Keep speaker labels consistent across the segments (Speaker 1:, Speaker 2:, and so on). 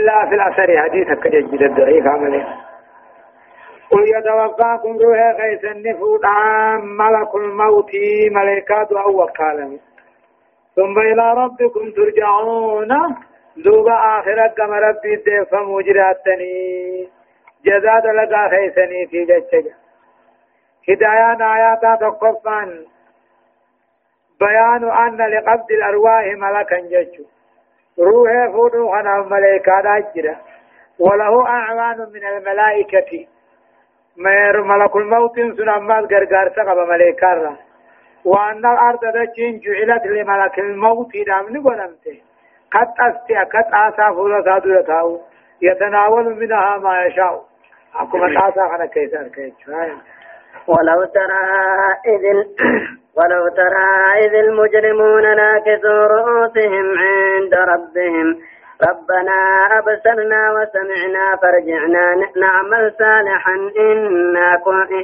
Speaker 1: إلا في الأثر. حديث كجد الضعيف عمله قل يتوفاكم روح خيس النفوت عام. ملك الموت ملكات أو وكالة ثم إلى ربكم ترجعون. دوب آخرة كما ربي ديفم وجراتني جزاد لقا خيسني في جتجا هدايان آيات تقفان بيان أن لقبض الأرواح ملكا ججو روح فودو خنا ملائكة أجرا وله أعوان من الملائكة. ملك الموت سنمال غرغار سقب ملائكة وأن الأرض دجين جعلت لملك الموت دامن ونمته قد أستي قد آسا فولا سادو يتاو يتناول منها ما يشاء أكما تاسا خنا كيسان كيسان.
Speaker 2: ولو ترى إذ ولو ترى إذ المجرمون ناكسوا رؤوسهم عند ربهم. ربنا أبصرنا وسمعنا فرجعنا نعمل صالحا إنا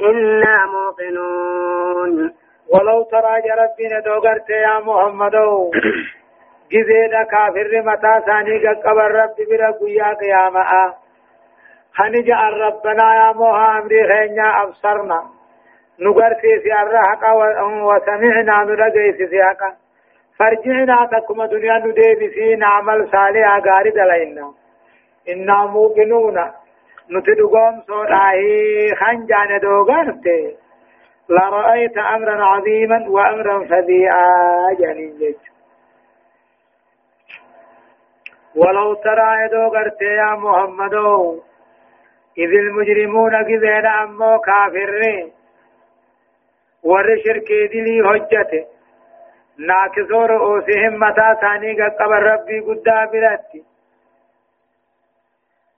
Speaker 2: إنا موقنون.
Speaker 1: ولو ترى ربنا دوغرت يا محمد جزيدا كافر متى ثاني قبر رب برا قيا قيامة. خنجأ ربنا يا أمري خينيا أبصرنا. نغرتي في الرحق وسمعنا نلقي في سياقا فرجعنا تكما دنيا نديب في نعمل صالحا غاري دلائنا إنا موقنون. نتدقوم سوداهي خنجان دوغرتي لرأيت أمرا عظيما وأمرا فذيئا جنين ولو ترى يدو غرتي يا محمد إذ المجرمون قذين أمو كافرين. ور شركي دلي هجته ناكسو رؤوسهم متى ثاني قبر ربي قدا بلاتي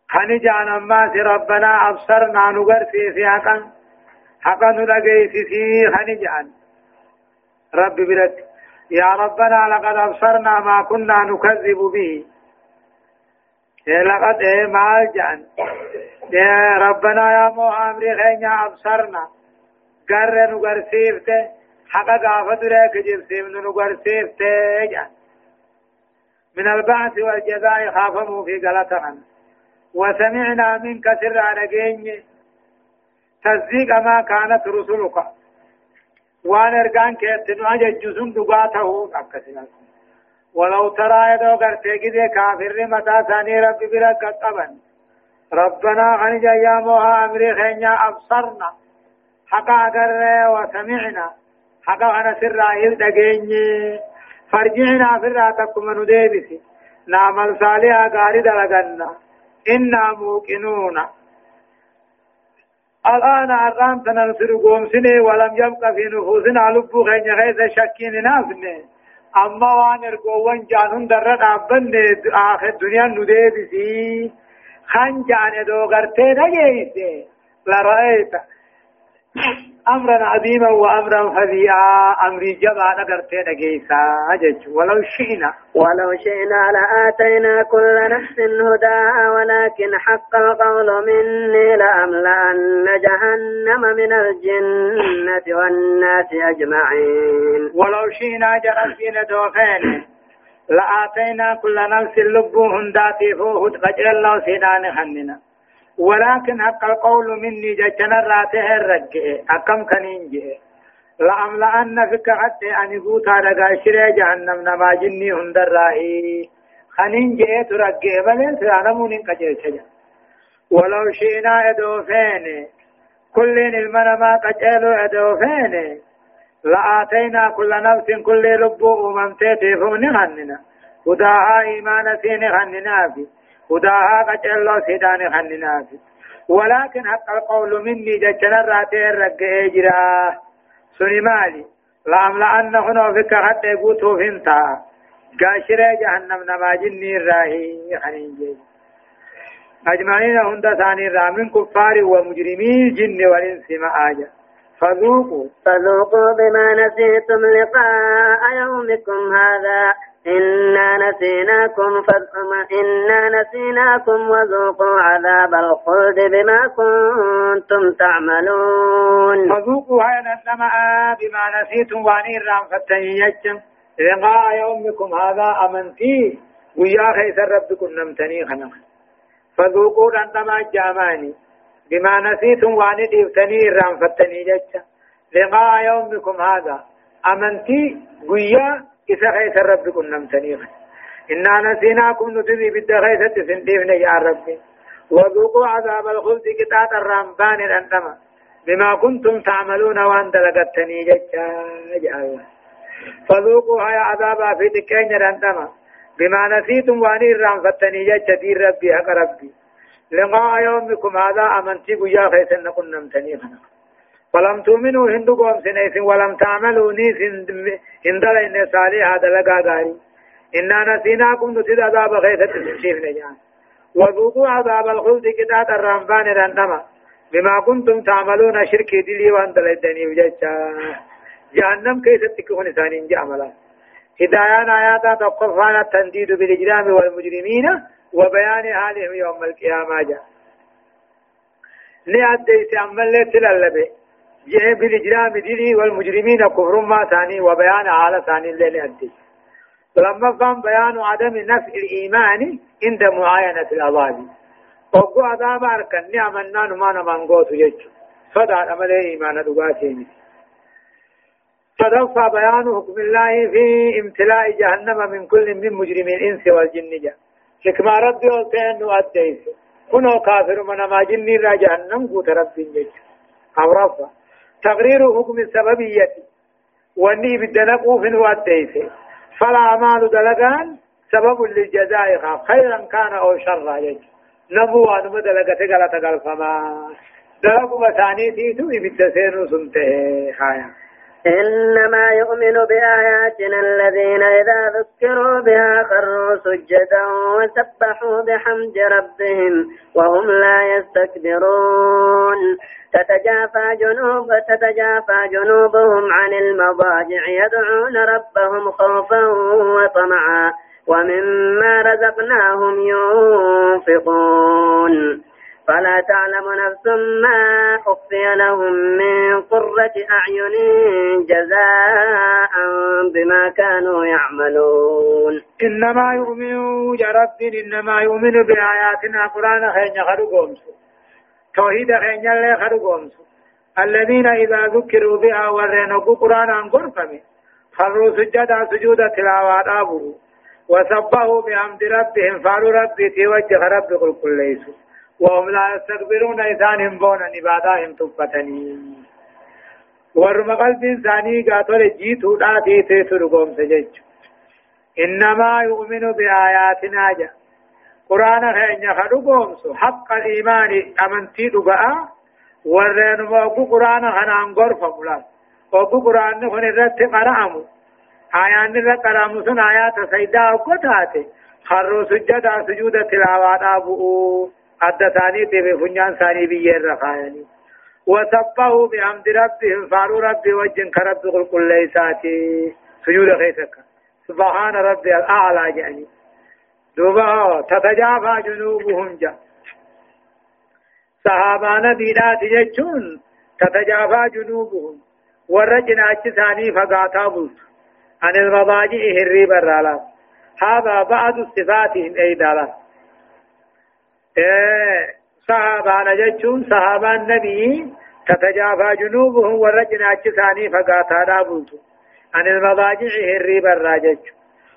Speaker 1: خني جان أما ربنا أبصرنا نغر في سياقا حقا نلقي في سي خني جان ربي بلاتي يا ربنا لقد أبصرنا ما كنا نكذب به لقد ما جان يا ربنا يا مو أمري خينا أبصرنا قرر نقرسيفته حقا قافة ريك جبسيم نقرسيفته جان من البعث والجزاء خافموا في قلتنا وسمعنا منك سر على تصديق ما كانت رسلك وان ارغان كيتنو اججسون دغاته اكسنا ولو ترى يدو غرتي كده كافر متى ثاني ربي بلا قطبن ربنا عن يا موها امري خينيا ابصرنا حقا اگر وسمعنا حقا أنا سر رايل دغيني فرجعنا في راتكم نديبسي نعمل صالحا غاري دلغنا إنا موقنون الآن أرام تنصر قوم سنة ولم يبقى في نفوسنا لبو خينيا خيث شكين نافنه اما وان ارگوون جانون در رابن آخر دنیا نده بسی خان جان دو غرته نگیسه لرأيت امرا عظيما وامرا فظيعا أمري جبا نغرتي نگيسا اجج ولو شئنا.
Speaker 2: ولو شئنا لآتينا كل نفس هداها ولكن حق القول مني لأملأن جهنم من الجنة والناس أجمعين.
Speaker 1: ولو شئنا جرسين دوخين لآتينا كل نفس لبو هنداتي فوهد قجل الله سيدان خننا. ولكن حق القول مني جتنا راته الرجع. أكم كنين جه. لأملأن فك حتى أن يقوت على شرع جهنم نما جني هندر راهي خنين جه ترجع بل سيانمون كجل سجا ولو شئنا ادوفين كل المنما قجلوا ادوفين لآتينا كل نفس كل لبو أممتي تفون خننا. هداها إيمان سين خننا فيه هداها قتل سيدان خننا ولكن حق القول مني جتنا راتي الرقع إجرا. سني مالي لأملأن هنا فك حتى يقوتوا فهمتا قاشر جهنم نما جني الراهي خنين أجمعين هند ثاني رامن كفار ومجرمين جن والإنس ما آجا. فذوقوا.
Speaker 2: فذوقوا بما نسيتم لقاء يومكم هذا. إنا نسيناكم فما إنا نسيناكم وذوقوا عذاب الخلد بما كنتم تعملون.
Speaker 1: فذوقوا هاي نسمع بما نسيتم وانير رام فتنيجم لقاء يومكم هذا أمنتي ويا خيس ربكم نمتني خنق. فذوقوا عندما جاماني بما نسيتم واني ديفتني رام فتني جتة لقاء يومكم هذا أمنتي قيا إذا خيس ربكم نمتني إنا نسيناكم نتذي بالدخيسة سنديفنا يا ربي وذوقوا عذاب الخلد كتات الرمبان الأندمة بما كنتم تعملون وأن دلقتني جتة جاء فذوقوا هيا عذابا في دكين الأندمة بما نسيتم واني الرام فتني جتة دي ربي حق ربي لقاء يومكم هذا أمنتي قيا خيسن نقول نمتني فلم تؤمنوا هندو قوم سنيس ولم تعملوا نيس هندل إن صالح هذا لقا غاري إنا نسيناكم نسيد عذاب خيسة تسيف نجان. وذوقوا عذاب الخلد كتات الرمبان رندما. بما كنتم تعملون شركي دلي وان دلدني وججا جهنم كيف تكون ثاني جعملا هدايان آيات تقفان التنديد بالإجرام والمجرمين وبيان حالهم يوم القيامة جاء. لأدي سأمل تلالبه جه بالإجرام دلي والمجرمين كفر ما ثاني وبيان حال ثاني اللي لأدي لما قام بيان عدم نفع الإيمان عند معاينة العذاب وقو عذاب أركن نعمنا نما نمانغوت يجو فدع عمل إيمان دقاتين فدفع بيان حكم الله في امتلاء جهنم من كل من مجرم الإنس والجن جاء حكمة ربي والتين نؤديس كنو كافر من ما جني را جهنم قوت ربي جيش أو تقرير حكم السببية واني بدنقو في نؤديس فلا أعمال دلقان سبب للجزاء. خيرا كان أو شرا. جيش نبو أنم دلقت غلط غلفما دلقوا بثاني تيتو. بالتسير سنته خايا.
Speaker 3: إنما يؤمن بآياتنا الذين إذا ذكروا بها خروا سجدا وسبحوا بحمد ربهم وهم لا يستكبرون. تتجافى جنوب تتجافى جنوبهم عن المضاجع يدعون ربهم خوفا وطمعا ومما رزقناهم ينفقون. فلا تعلم نفس ما أخفي لهم من قرة أعين جزاء بما كانوا يعملون.
Speaker 1: إنما يؤمن جرب إنما يؤمن بآياتنا قرآن خين خرقومس توحيد خين يلي خرقومس الذين إذا ذكروا بها ورنقوا قرآن عن قرفم خروا سجدا سجود تلاوات أبوه وسبحوا بحمد ربهم فعلوا ربي توجه ربي قل كل ليسوا. وهم لا يستكبرون إذان هم بونا نباداهم تفتني. ورم قلب إنساني قاتل جيتو لا تيتي ترقوم سجج. إنما يؤمن بآياتنا جا. قرآن خينيا خرقوم سو حق الإيمان أمنتي دقاء ورين موقو قرآن خنان غرفة ملال وقو قرآن خن الرت قرأمو آيان الرت قرأمو سن آيات سيدا وقتاتي خروا سجدا سجود تلاوات أبوه أدى ثاني تبي فنيان ثاني بيير رخايني وسبحوا بحمد ربهم فارو ربي وجن كرب قل كل ليساتي. سجود خيسك سبحان ربي الأعلى يعني دوبا تتجافى جنوبهم جا. صحابان بينات يجون تتجافى جنوبهم. ورجنا ثاني فقاتا بلت عن المضاجع هري برالا هذا بعض صفاتهم أي دالات. صحابان جتشون صحابان النبي تتجافى جنوبهم ورجنا ثاني فقاتا دابوتو عن المضاجع هري براجج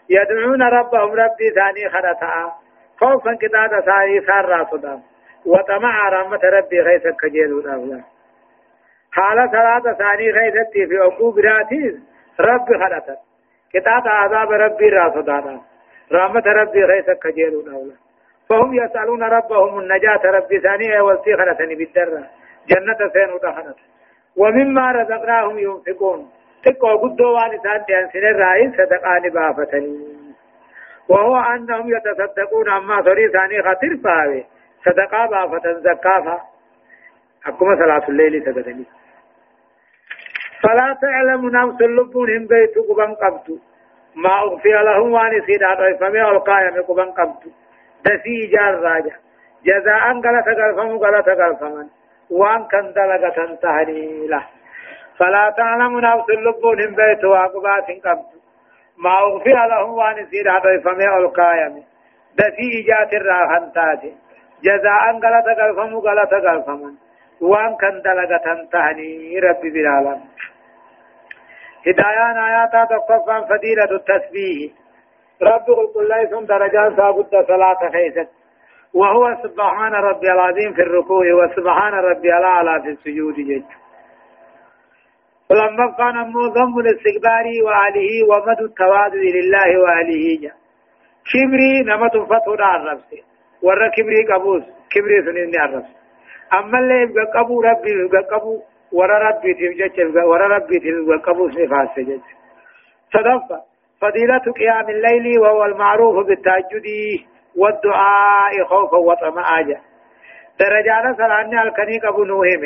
Speaker 1: يدعون ربهم ربي ثاني خرطا خوفا كتاب ثاني سارا صدا وطمع رحمة ربي غيث كجيلو دابلا حال صلاة ثاني غيثتي في عقوب راتيز رب خرطا كتاب عذاب ربي راسدانا رحمة ربي غيث كجيلو دابلا فهم يسألون ربهم النجاة ربي ثانية والسيخنة بالدرة جنة سين ودخنة ومما رزقناهم ينفقون. تقوى قدوا وانسان ديان سن الرئيس صدقان بافتني وهو أنهم يتصدقون أما ثري ثاني خطر فاوي. صدقا بافتن زكافا أكما صلاة الليل سجدني فلا تعلم نفس اللبون بيت قبن قبض. ما أغفي لهم وانسين أطيفمي والقائم قبن قبض. دسي جار راجع جزاء غلط غلفم غلط غلفمن وان كان دلغة تنتهني له فلا تعلم نفس اللبون بيت واقبات قبض ما أغفر لهم وان سير هذا فمي القايم دسي إجات الراحن تاتي جزاء غلط قلفم غلط قلفم وان كان دلغة تهني ربي بالعالم هدايان آيات تقفا فضيلة التسبيح رب قل الله ثم درجات سابد صلاة خيست. وهو سبحان ربي العظيم في الركوع وسبحان ربي الأعلى في السجود جد ولما كان ضم الاستكبار وآله ومد التواضع لله وآله جا. كبري نمت فتح الرب ورا كبري قبوس. كبري سنين الرب أما اللي يبقى قبو ربي يبقى قبو. ورا ربي تبجج ورا ربي تبقى قبو سنفاس جج صدفة. فضيلة قيام الليل وهو المعروف بالتهجد والدعاء خوفا وطمعا درجات صلاة الكنيك أبو نوهم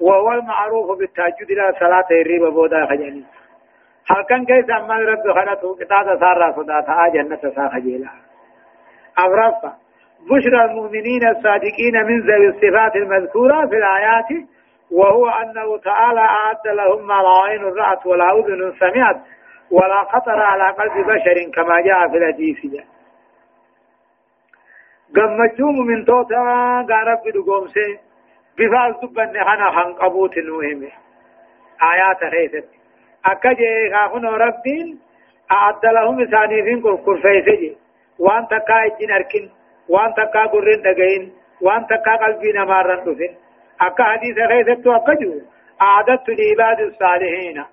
Speaker 1: وهو المعروف بالتهجد لا صلاة الريب بودا خجاني هل كان كيس أما رب خلطه قطاة سارة صداتا جنة ساخجيلا أغرفة بشرى المؤمنين الصادقين من ذوي الصفات المذكورة في الآيات. وهو أنه تعالى أعد لهم ما لا عين رأت ولا أذن سمعت. ولا خطر على قلب بشر كما جاء في الحديث. قمتهم من توتا قارب بدقومسي بفاز دبن خنا خن قبوت نوهم. آيات خيست أكجي خاخن ربين أعد لهم ثانيين كل فيسجي وان تكا إجين أركن وان تكا قرين دقين وان تكا قلبي نمارن دفن أكا حديث خيست أكجو أعددت لعباد الصالحين.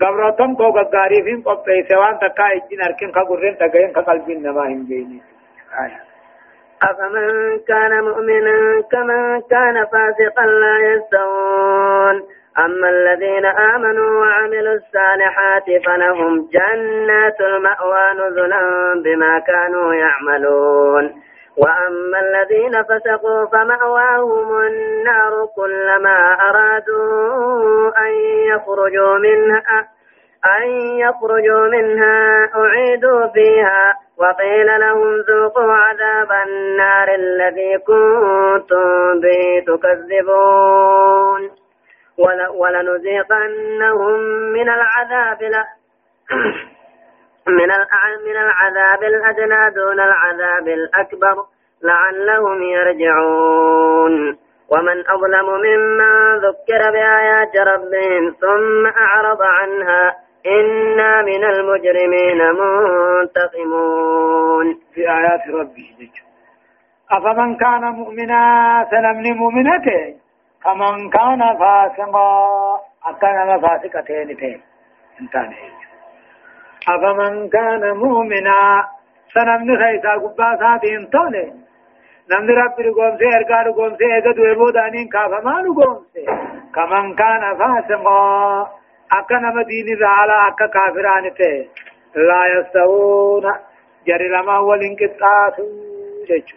Speaker 1: قبرتم کو غغاری فين قبي سوان تکا اجين اركن خغرين تگين قلبين نما هم جيني
Speaker 2: أفمن كان مؤمنا كمن كان فاسقا لا يستوون أما الذين آمنوا وعملوا الصالحات فلهم جنات المأوى نزلا بما كانوا يعملون وأما الذين فسقوا فمأواهم النار كلما أرادوا أن يخرجوا منها أن يخرجوا منها أعيدوا فيها وقيل لهم ذوقوا عذاب النار الذي كنتم به تكذبون. ولنذيقنهم من العذاب من من العذاب الأدنى دون العذاب الأكبر لعلهم يرجعون. ومن أظلم ممن ذكر بآيات ربهم ثم أعرض عنها إنا من المجرمين منتقمون.
Speaker 1: في آيات ربه أفمن كان مؤمنا سنمني مؤمنته؟ كمن كان فاسقا. أكان فاسقتين تين. انتاني أفمن كان مؤمنا سنمني خيسا قبا ساتين توني. نمني ربي رقوم سي إرقا رقوم سي ايقا دويبو دانين كافا ما رقوم سي كمن كان فاسقا أكا نما دين زعلا أكا كافران تي لا يستوون جري لما والانقطاع جيجو.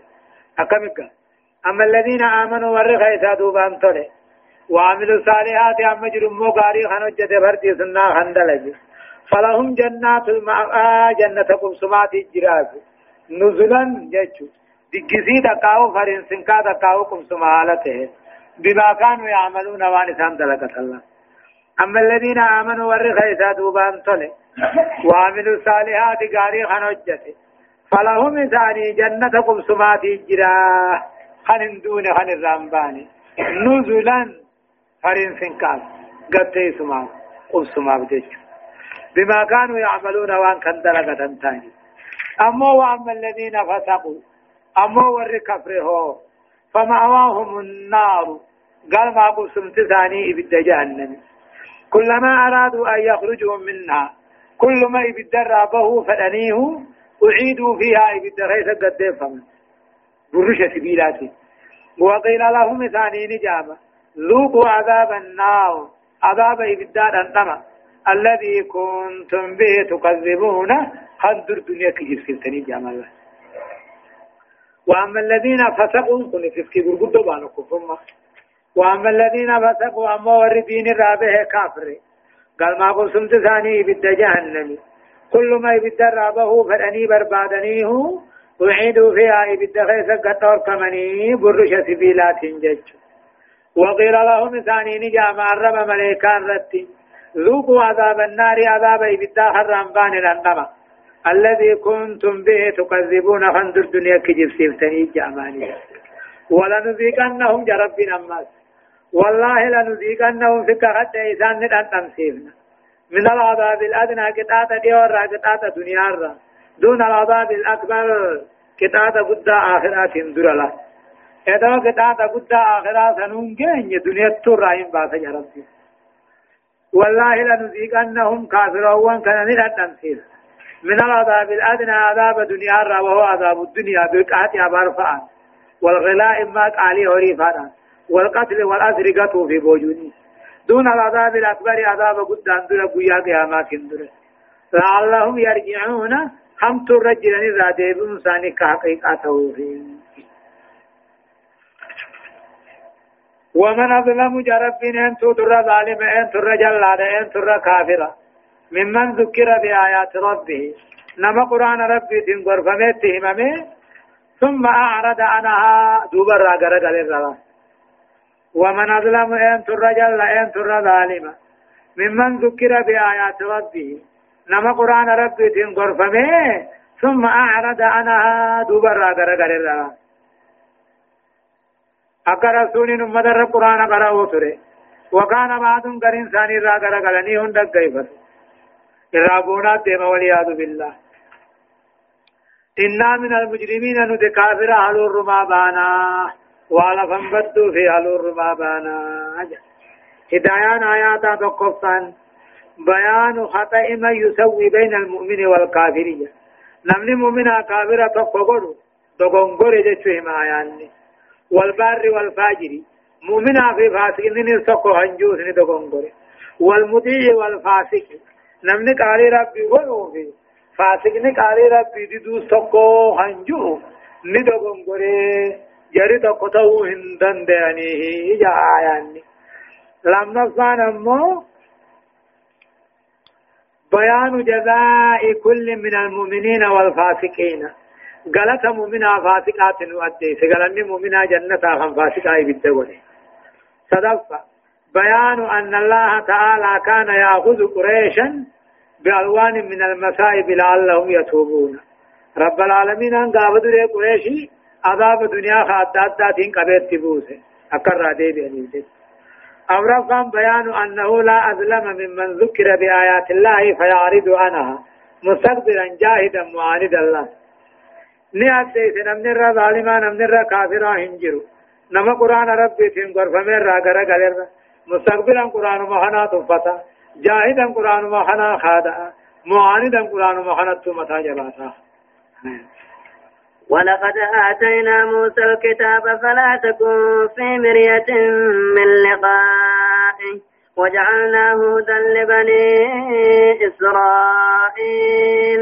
Speaker 1: أكا مكا. أما الذين آمنوا ورخ إسا دوبان تولي وعملوا الصالحات أما جرمو غاري خنجة بردي سنة خندلج فلهم جنات المأوى جنة قمسمات الجراز. نزلا جيجو دقسي دقاو فرين سنكا دقاو قمسمالته بما كانوا يعملون وانسان دلقة الله. أما الذين آمنوا ورخ إسا دوبان طلع وعملوا الصالحات قاري خنجت فلهم ثاني جنة قبسمات جرا خن دون خن الرمبان نزلا فرين سنكاس قد تيسما قبسما بجج بما كانوا يعملون وان كان درجة تاني أما وأما الذين فسقوا أما ور كفره فمأواهم النار. قال ما قبسمت ثاني إبد جهنم. كلما أرادوا أن يخرجوا منها كل ما يبدر به فدنيه أعيدوا فيها يبدر هيس قد فهم برش سبيلاتي وقيل لهم ثاني نجابة ذوقوا عذاب النار. عذاب يبدر أنتما. الذي كنتم به تكذبون. خندر الدنيا كجيب سلطني جامل وأما الذين فسقوا كن سكي برقود بانو كفرما وأما الذين فسقوا أما وردين الرابه كافر. قال ما قسمت ثاني بد جهنم. كل ما يبد رابه فدني بربادنيه وعيدوا فيها يبد خيس قطور كمني برش سبيلات جج. وقيل لهم ثاني نجا معرب ملائكان رتي. ذوقوا عذاب النار عذاب يبد حرام بان الانما الذي كنتم به تكذبون خندر الدنيا كجب سيفتني جامانية. ولنذيقنهم جربنا الناس. والله لنذيقنهم في كهت إيسان ندان تمسيفنا من العذاب الأدنى قطعة ديور قطعة دنيا را. دون العذاب الأكبر قطعة قد آخرات درلا إذا قطعة قد آخرات سنونجين دنيا تراهم باسا جربنا والله لنذيقنهم كافرون كان ندان تمسيفنا من العذاب الأدنى عذاب دنيا را وهو عذاب الدنيا بقعة أبار والغلاء ما قالي هوريفانا والقتل والأسر قتل في بوجودي. دون العذاب الأكبر عذاب قدام دون قيا قيامات دون لعلهم يرجعون. هم ترجل إذا ديبون ساني كحقيقته ومن أظلم جربين أن تدر ظالم أن تر جلاد أن تر كافرة ممن ذكر بآيات ربه. نما قرآن ربي تنقر فميت هممه ثم أعرض عنها دوبر راقر قال ومن أظلم أن ترجل أن تر ظالما ممن ذكر بآيات ربه. نما قرآن ربي تنقر فمه ثم أعرض عنها دوبر راقر قال أكا رسول نمدر القرآن قرأه تري وكان بعض قرين ثاني راقر قال نيهن دق قيفت الرابونا ديما والعياذ بالله إنا من المجرمين ندي كافر أهل الرما بانا وعلى فنبدو في أهل الرما بانا هدايان آيات تقفان بيان خطأ ما يسوي بين المؤمن والكافرية نمني مؤمنا كافرة تقفقر دقنقر جتشوه ما آياني والبار والفاجر. مؤمنا في فاسق ننسقه هنجوس ندقنقر والمطيع والفاسق. نمني قالي ربي ونوفي فاسقني قالي ربي ددو سكو هنجو ندو غنغوري جري تكو تو هندن داني يا آياني. لم نفسان أمو بيان جزاء كل من المؤمنين والفاسقين. غلط مؤمنا فاسقات نؤدي سغلني مؤمنا جنة خم فاسقا بالتغني صدق بيان أن الله تعالى كان يأخذ قريشا بألوان من المصائب لعلهم يتوبون رب العالمين أن قابض لي قريشي عذاب الدنيا خاطات داتين قبيت تبوسه أكرر دي بأنيسي أورفا بيان أنه لا أظلم ممن ذكر بآيات الله فيعرض عنها مستقبلا جاهدا معاندا الله نيات ديس نمن الرا ظالما نمن الرا كافرا هنجرو نما قرآن ربي تين غرفة را غرا غلر مستقبلا قرآن مهنا تفتا جاهدا قرآن ما خنا خادا معاندا قرآن ما خنا تمتا جباتا
Speaker 2: ولقد آتينا موسى الكتاب فلا تكن في مرية من لقائه وجعلناه هدى لبني إسرائيل.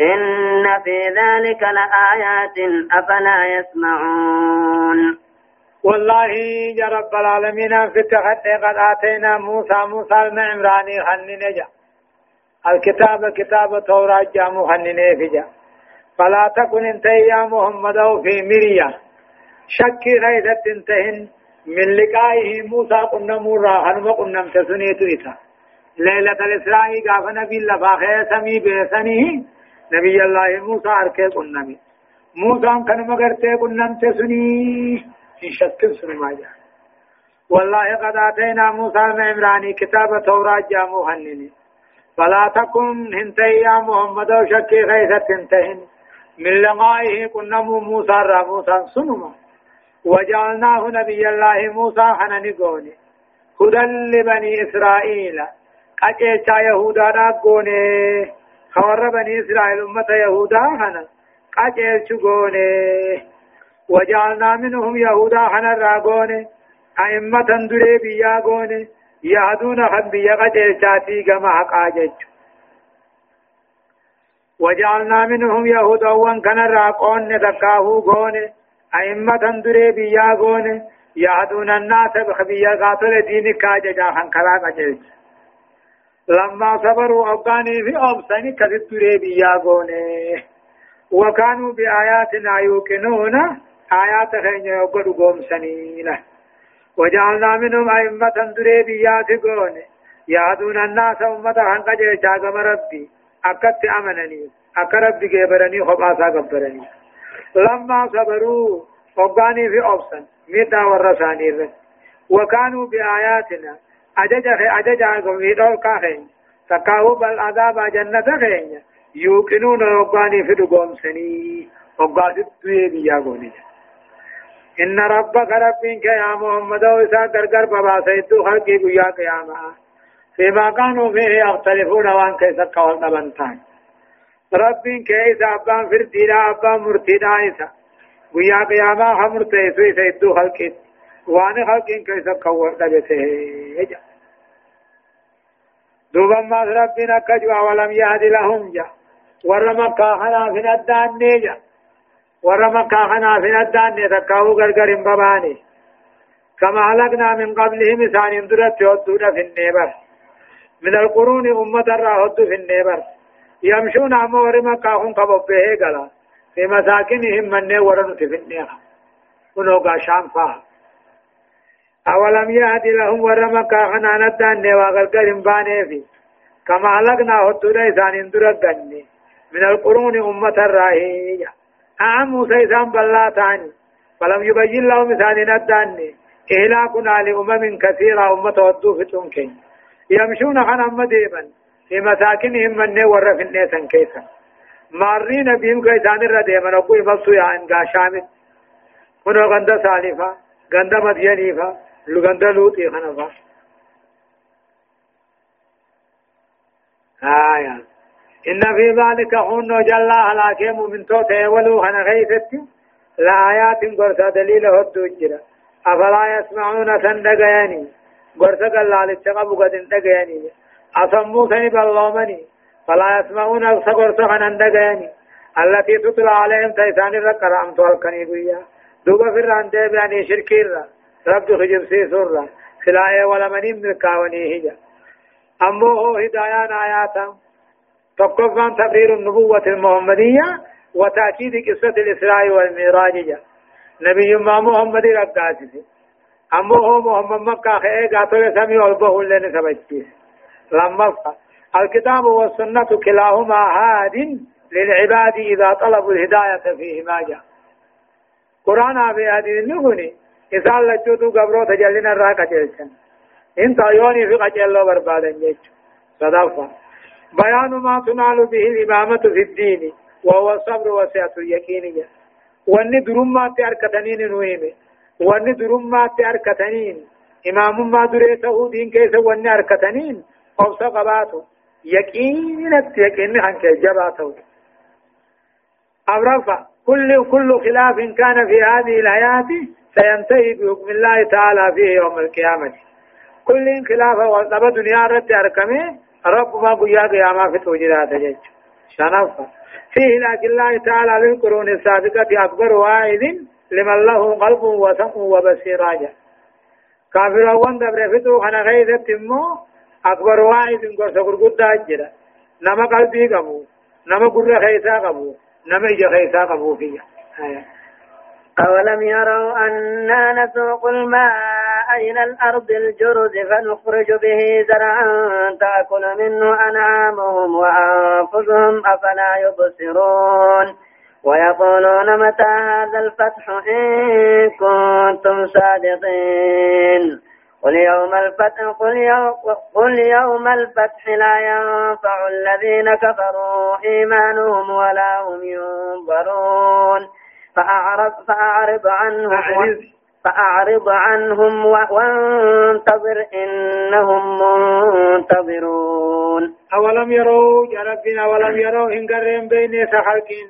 Speaker 2: إن في ذلك لآيات أفلا يسمعون.
Speaker 1: والله يا رب العالمين في التغطي قد آتينا موسى موسى المعمراني خلني نجا. الكتاب كتاب توراة جامو هنني فيجا فلا تكن انت يا محمد في مريا. شك غيرت انتهن. من لقائه موسى قلنا مرا هنما قلنا تسنيت إتا. ليلة الإسراء قاف نبي الله فاخي سمي بيسنه نبي الله موسى أركي قلنا مي موسى كان مغرتي قلنا تسني إن شك سنما جاء والله قد آتينا موسى المعمراني كتاب توراة جامو هنني فلا تكن هنتي يا محمد وشكي غيثة تنتهن من لقائه كنا موسى را موسى سنما وجعلناه نبي الله موسى حنن قوني هدى لبني إسرائيل قجيشا يهودا نقوني خور بني إسرائيل أمة يهودا حنا قجيش قوني وجعلنا منهم يهودا حنا راقوني أئمة دري بيا قوني يهدون خن بيا قجيشاتي كما حقا جيش وجعلنا منهم يهودا وان كان راقون نتكاهو غون أئمة دري بيا غون يهدون الناس بخبية قاتل دين كاججا خنكرا قجلت لما صبروا أبقاني في أبسني كذبت ريبيا قوني وكانوا بآياتنا يوقنون. آيات خين يقول قوم سنينة وجعلنا منهم أئمة دري بيات قوني يهدون الناس أمة خنقجل شاقم ربي. أكت أمنني. أك ربي قبرني خباسا قبرني لما صبروا أبقاني في أبسن ميتا ورساني وكانوا بآياتنا أجج أجج ميدول كاخين تكاهو بل عذاب جنة خين يوقنون وقاني في دقوم سني وقاسد دوي بيا قوني إن ربك ربك يا محمد وإسا قرقر بابا سيدو خلقي بيا قياما فيما كانوا فيه يختلفون وان كيسا قول نبنتان ربك كيسا أبان فردينا أبان مرتينا إسا بيا قياما خمرتي سوي سيدو خلقي وان خلقين كيسا قول نبته دوبا ما ربنا كجوا ولم يهد لهم جا ورما كاهنا في الدان نيجا ورما كاهنا في الدان نتكاو غرغر باباني كما هلكنا من قبلهم إسان درت يودون في النبر من القرون أمة الراهد في النبر يمشون أمور مكاهم كببه غلا في مساكنهم من ورن في النبر ونوغا شام فاه أولم يهد لهم ورما كاهنا ندان نواغرغر باني في. كما هلكنا هدونا إسان درت من القرون أمة الراهية أعم موسى إسان بلاتاني فلم يبين لهم إسان نداني إهلاكنا لأمم كثيرة أمة ودو في تنكين. يمشون عن أم ديبا في مساكنهم من ور في النيسان كيسا مارين بهم كيسان الرديما نقول مصويا عن قاشامت هنا غند سالفة. غند مدينيفة لغند لوطي خنفة آيات إن في ذلك هن جل على كيم من توت ولو أنا غيثت. لآيات قرصة دليل هدو جرا. أفلا يسمعون سندقياني. قرصة قال للشقب قد اندقياني أصموا سنب اللومني فلا يسمعون قرصة خنندقياني التي تطلع عليهم تيسان الرقر أم تولكني بيا دوبا في الرانتي بياني شركير رب خجب سيسر خلائه ولمنين ملكاوني هجا أمو هو هدايان آياتا تقفان تقرير النبوة المحمدية وتأكيد قصة الإسراء والمعراج نبي ما محمد رقاسي أمو هو محمد مكة خيئة قاتل سمي والبه لن سبجيس لما الكتاب والسنة كلاهما هاد للعباد إذا طلبوا الهداية فيهما جاء قرآن أبي هذه النغني لجوتو قبرو تجلنا الراقة جلسا انت يوني في قجل الله بربادا جيش صدفة بيان ما تنال به الإمامة في الدين وهو الصبر وسعة اليقين واني درما تأركتنين نويمه واني درما تأركتنين إمام ما دريته دين كيس واني أركتنين قوس قباته يقين يقين عن جباته أبرفع كل كل خلاف كان في هذه الحياة سينتهي بحكم الله تعالى فيه يوم القيامة. كل خلاف والدب دنيا رد أركمه رب ما قيا قياما في توجيرات جيش. شنفة فيه لكن الله تعالى للقرون السابقة أكبر واعظ لمن له قلب وسمع وبصير كافر وان دبر فتو خنا غيث تمو أكبر واعظ قرص قرقود أجرا. نما قلبي قبو نما قرر خيسا قبو نما إجا خيسا قبو فيه آية
Speaker 3: أولم يروا أنا نسوق الماء إلى الأرض الجرز فنخرج به زرعا تأكل منه أنعامهم وأنفسهم أفلا يبصرون. ويقولون متى هذا الفتح إن كنتم صادقين. قل يوم الفتح قل يوم, قل يوم الفتح لا ينفع الذين كفروا إيمانهم ولا هم ينظرون. فأعرض فأعرض عنهم فأعرض. عنهم وانتظر إنهم منتظرون.
Speaker 1: أولم يروا يا ربنا ولم يروا إن قرين بين سخلقين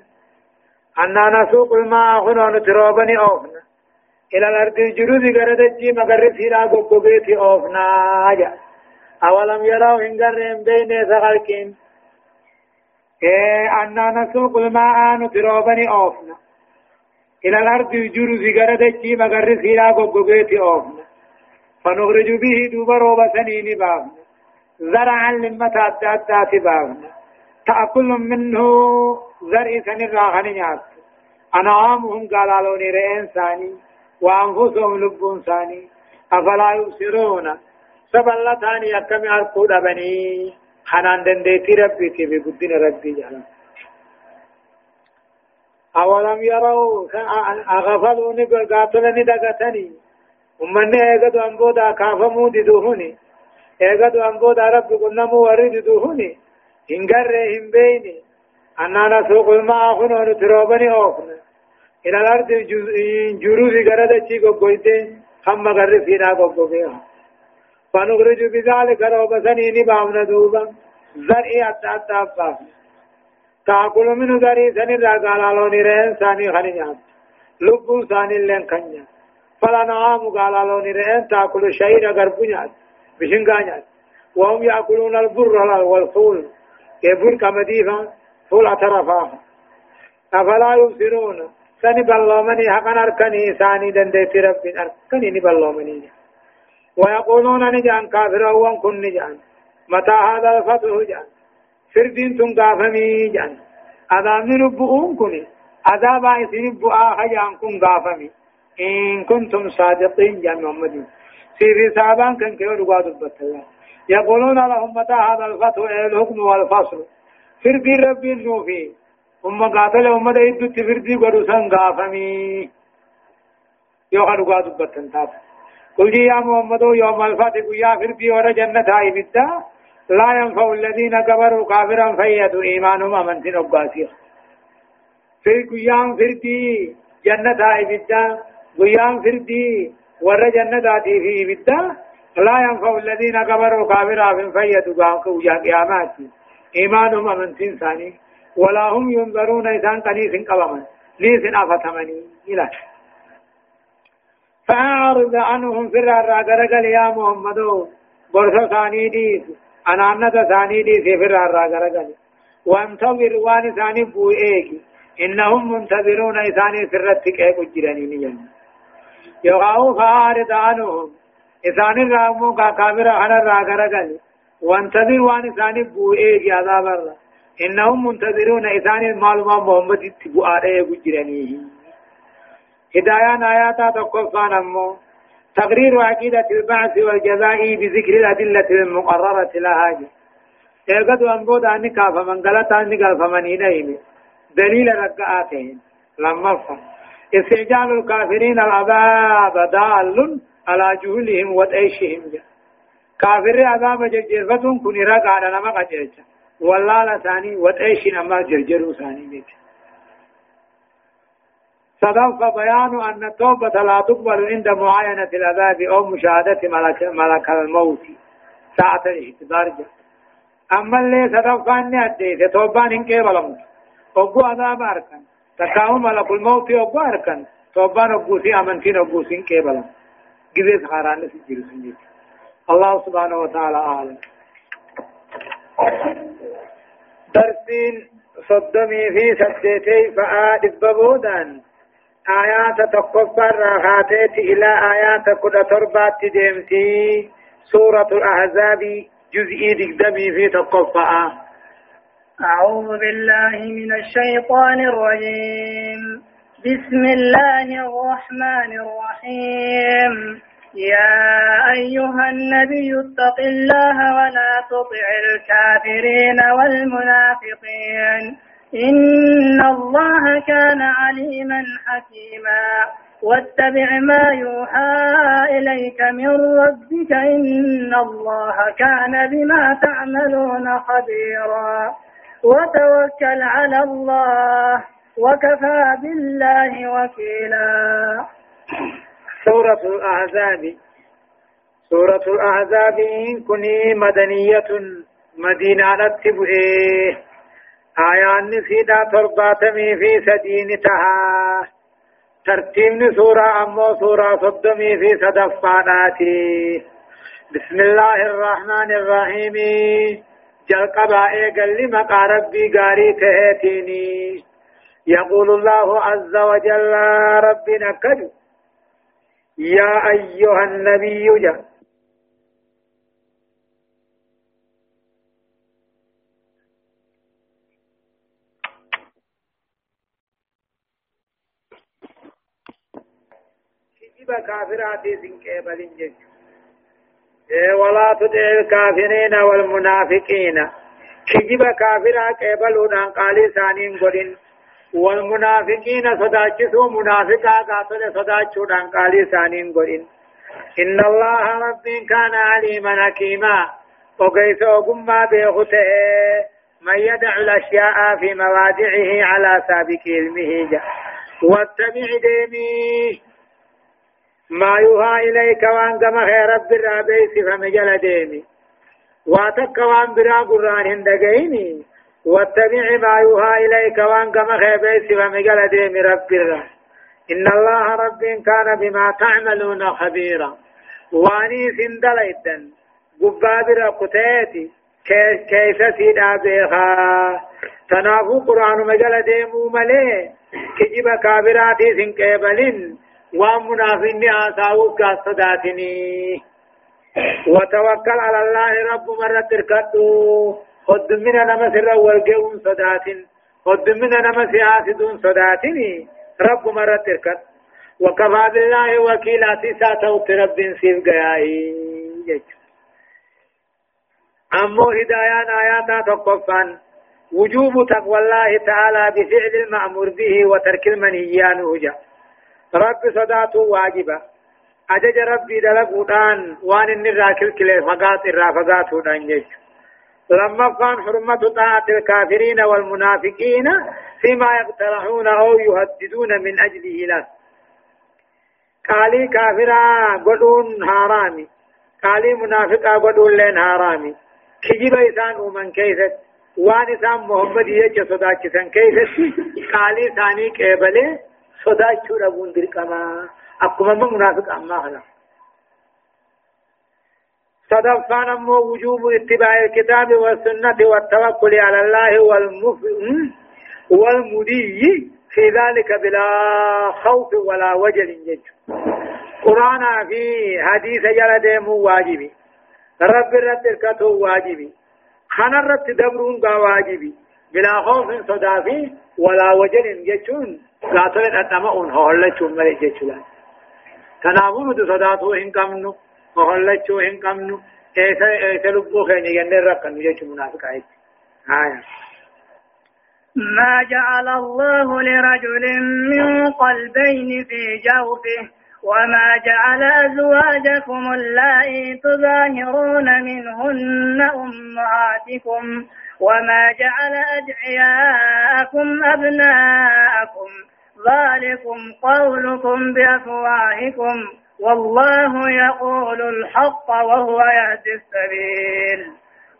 Speaker 1: أننا نسوق الماء هنا نتروبني أوفنا. إلى الأرض الجرود قرد الجي مقرب فينا قبقبيتي أوفنا. أولم يروا إن قرين بين إيه أننا نسوق الماء نتروبني أوفنا. إلى الأرض يجور زغرة دجي مغر سيرا قبقيتي أوفنا فنخرج به دوب روبة سنين بافنا زرعا لمتا أدات بافنا تأكل منه زرع سنين راغن نيات. أنعامهم قالالون رئين ثاني وأنفسهم لبون ثاني أفلا يبصرون. سبلتان يكم أرقود بني خنان دنديتي ربي تبي قدين ربي جهلا. أولم يروا أغفلوا قاتلني دقتني ومن ايغدو انبودا كافمو ددوهني ايغدو انبودا رب قلنمو ورد ددوهني هنگر هم بيني. أننا نسوق الماء خنون تروبني أوفنا إلى الأرض جروز غرد چي قبويته هم مغر فينا قبوبيها فنخرج بذلك روب سنين باونا دوبا. زرعي أتا أبا. تاكل من زرعي سنين راقالالوني رهن ساني خنينيات لبون ساني لين خنينيات فلا نعام قال لون رئين تأكل شعير غربنيات بشنغانيات وهم يأكلون البر والفول يبر كمديفا فول اعترفاها أفلا يبصرون سني بلومني حقا أركني ثاني دندت رب أركني نبلومني ويقولون نجان كافر وان كن نجان متى هذا الفتح جان فردين تنقافمي جان أذامن ربؤون كني عذاب عيسين بؤا خجان كن قافمي إن كنتم صادقين يا محمد في رسابان كان كيو رغاد الله يقولون لهم متى هذا الفتح الحكم والفصل فردي ربي النوفي ثم قاتل أمة إدو تفردي قدوسان غافمي يوخا رغاد بطل قل يا محمد يوم الفتح يا فردي ورى جنة هاي بدا لا ينفع الذين كفروا كافرا فيدوا إيمانهم أمنتين أبقاسيا في قيام فردي جنة هاي بدا قيام فردي ور جنتاتي في بدا لا ينفع الذين كفروا كافرا من فيدوا قيا قيامات إيمانهم أمنتين ثاني. ولا هم ينظرون إذان قنيس قبما ليس أفتمني إلى. فأعرض عنهم في الراغرغل يا محمد برسا ثاني ديس. أنا أنت ثاني ديس في الراغرغل وانتظر وان ثاني بوئيك إنهم منتظرون إثاني سرتك أيكو جرانين جنة يقعوا فارد عنهم إسان الرامو كابر أنا راغرغل وانتظر وان إسان بوئيك عذاب الله إنهم منتظرون إسان المعلومة محمد تبوآره بجرانيه هدايان آياتا تقفان أمو. تقرير عقيدة البعث والجزاء بذكر الأدلة المقررة لها. إيقظ أنبود أني كافا من قلت قال فمن إليه. دليل رقعاتهم لما فهم. استعجال الكافرين العذاب دال على جهلهم وتعيشهم كافر عذاب جرجرفتهم كن رقع على نما قجرج والله لثاني وتعيش نما جرجروا ثاني. بيت صدق بيان أن التوبة لا تقبل عند معاينة العذاب أو مشاهدة ملك, ملك الموت. ساعة الاحتضار أما اللي صدق أني أديت توبان إن كيبل موت أبو عذاب أركن تكاو ملك الموت أبو أركن توبان أبو سي أمنتين أبو سين كيبلا جزيز خاران سجل سنجد الله سبحانه وتعالى أعلم. درسين صدمي في سجدتي فآد ببودان. آيات تقفر راهاتيت إلى آيات كل تربات ديمتي. سورة الأحزاب جزئي دقدمي في تقفى
Speaker 3: أعوذ بالله من الشيطان الرجيم. بسم الله الرحمن الرحيم. يا أيها النبي اتق الله ولا تطع الكافرين والمنافقين. إن الله كان عليما حكيما واتبع ما يوحى إليك من ربك إن الله كان بما تعملون خبيرا وتوكل على الله وكفى بالله وكيلا
Speaker 1: سورة الأحزاب. سورة الأحزاب كني مدنية مدينة تبئه آيان سيدا ترباتمي في سدين تها ترتيب سورة أمو سورة صدمي في صدفاناتي بسم الله الرحمن الرحيم جلقبا ايقل مقا ربي غاري تهتيني يقول الله عز وجل ربنا كجو يا أيها النبي جاء كجب كافرات سنكيبل إيه ولا تطع الكافرين والمنافقين كجب كافرات قبلون عن قالي ثانين قرين والمنافقين صداچسو منافقا قاتل صداچو دان قالي ثانين قرين إن الله رب كان عليما حكيما وكيف أقم بيغته من يدع الأشياء في مواضعه على سابق علمه جاء واتبع ديمي ما يوحى إليك وان كما رب الرابيس فمجل ديمي. واتك وان برا قرآن هندقيني واتبع ما يوحى إليك وان كما خير بيس فمجل ديمي رب الرابيس إن الله رب كان بما تعملون خبيرا. واني سندليتن. قبابر قتيتي. كيف سيدا بيخا تنافو قرآن مجل ديمو ملي. كجب كابراتي سنكيبلين. ومنافقين آساو كاستداتني وتوكل على الله رب مرة تركتو خد من نمس الأول قوم صداتين خد من نمس آسدون صداتني رب مرة تركت وكفى بالله وكيلا تسا توت رب سيف قيائي أمو هدايان آياتا تقفان وجوب تقوى الله تعالى بفعل المأمور به وترك المنهيان وجه رب صداته واجبة أجج ربي دلقودان وان النرى كل فقات الرا فقاته دان لما كان حرمة طاعة الكافرين والمنافقين فيما يقترحون أو يهددون من أجله له قالي كافرا قدون هارامي قالي منافقا قدون لين هارامي كجيب إسان ومن كيست وان إسان محمد يجي صداك كيست قالي ثاني كيبلي صداك ربون درقما أقوم من منافق أما هلا صدفان أمو وجوب اتباع الكتاب والسنة والتوكل على الله والمف... والمدي في ذلك بلا خوف ولا وجل يج قرآن في حديث جل ديمو واجبي رب رت الكتو واجبي خنا رت دبرون واجبي بلا خوف صدافي ولا وجل يجون قاتل أتمعون هولة ملي جيشلا تنامون صداتو إن كمنو وهلچو إن كمنو. إيسا إيسا لبو خيني جنر رقن يجو منافق آيات آية.
Speaker 3: ما جعل الله لرجل من قلبين في جوفه وما جعل أزواجكم اللائي تظاهرون منهن أمهاتكم وما جعل أدعياءكم أبناءكم ذلكم قولكم بأفواهكم والله يقول الحق وهو يهدي السبيل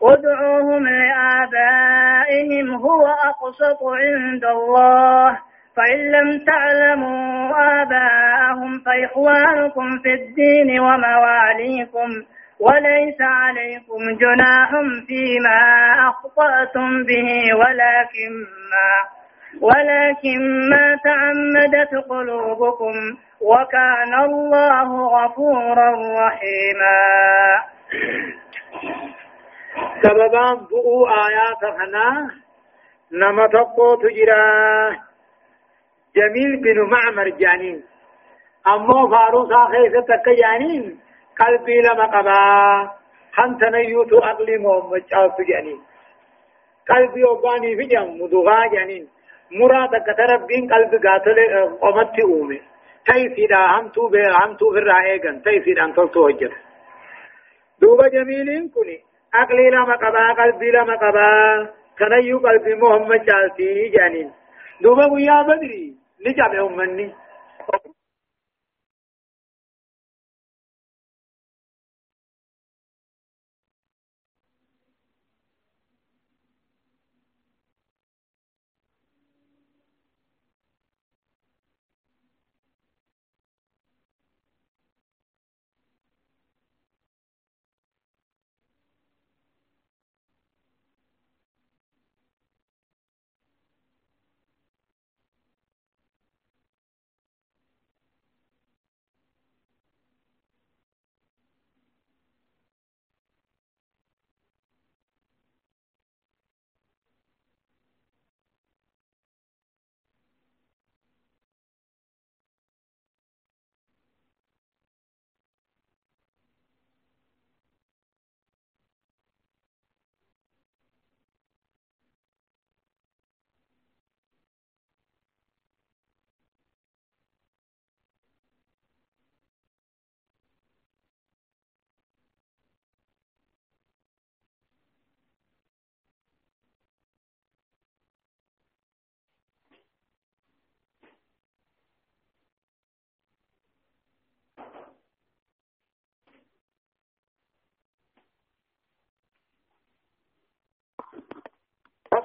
Speaker 3: ادعوهم لآبائهم هو أقسط عند الله فإن لم تعلموا آباءهم فإخوانكم في الدين ومواليكم وليس عليكم جناح فيما أخطأتم به ولكن ما ولكن ما تعمدت قلوبكم وكان الله غفورا رحيما.
Speaker 1: سببان بؤو آيات خنا نما تقو تجرا جميل بن معمر جانين. أمو فاروسا خيسة تك جانين. قلبي لما قبا. خنت نيوتو أقلي محمد شاوت جانين. قلبي أباني في جم مدغا جانين. مراد كتربين قلبي قاتل قمت أومي. تيسيدا همتو بي همتو في الرائقن تيسيدا انتلتو هجر. دوبا جميلين كني عقلي لما قبا قلبي لما قبا. تنيو قلبي محمد جالتي جانين. دوبا ويا بدري. نجعل يوم مني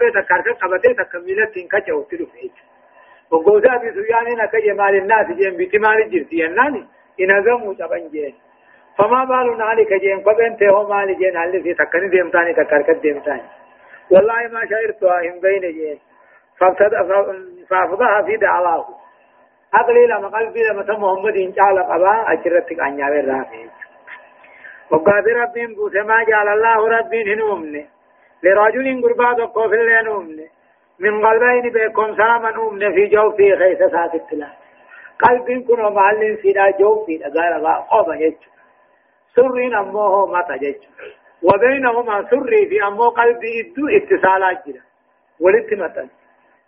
Speaker 1: نجاب أمني كوبي تكارك قبته تكملت تنكا جوتلو فيه وقوزا بسيان نكا جمال الناس جيم بتمال جرسي الناني إن أزموا تبن جين فما بالنا عليك جين كوبين تهو مال جين هل في تكني ديمتاني تكارك ديمتاني والله ما شعرتها هم بين جين فافضها في دعواه. أقلي لما قلبي لما محمد إن شاء الله قبا أجرتك أن يابي الرافي وقاد ربين بوسى ما جعل الله ربين هنومني لرجل قربا دقو في اللي نومني من قلبين بكم ساما نومني في جو في خيس سات التلا قلبين كنو معلن سيدا جو في غير با قوبا يجو سرين أموه ماتا يجو وبينهما سري في أمو قلبي إدو اتصالات جدا. ولتمتا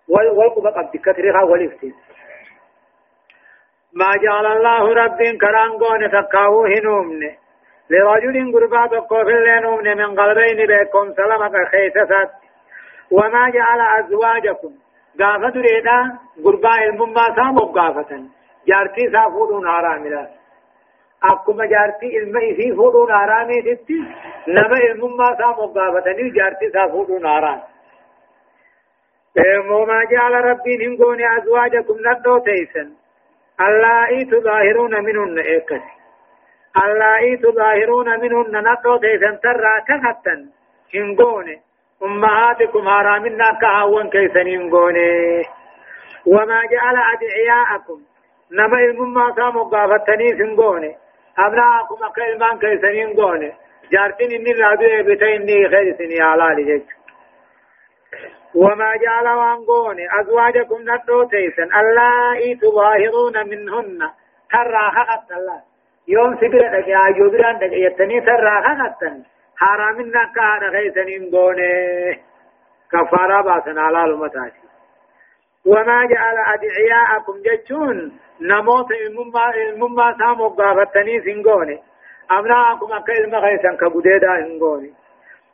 Speaker 1: والقبا قد كثرها ولفتين. ما جعل الله رب كرانغون تكاو هنومني لرجل قربا تقو في اللينومني من قلبين بكم سلامك خيسسات وما جعل أزواجكم. قافة ريدا قربا المما سامو قافة. جارتي سافورون حراملا akkuma jaartii ilma isii fuudhuun haraamiititti nama ilmummaa isaa moggaafatanii jaartii isaa fuudhuun haraam. وما جعل ربي هنقوني أزواجكم ندو تيسن. اللائي تظاهرون منهن إيكس اللائي تظاهرون منهن ندو تيسن ترى كهتا هنقوني أمهاتكم هرامنا كهوان كيسن هنقوني وما جعل أدعياءكم. نما المما سامو قافتني هنقوني أبناءكم أكلمان كيسن هنقوني جارتين إني رادو بتيني خير سني على لجيك وما جعل وانقوني أزواجكم ندو تيسن. اللائي تظاهرون منهن. ترى خقت الله. يوم سبرة يا جبران دك يتني ترى خقت حرامنا كان خيسن انقوني كفارة باسن على المتاشي وما جعل أدعياءكم جتشون نموت المما سامو قافتني سنقوني أبناءكم أكيد ما خيسن كبديدا انقوني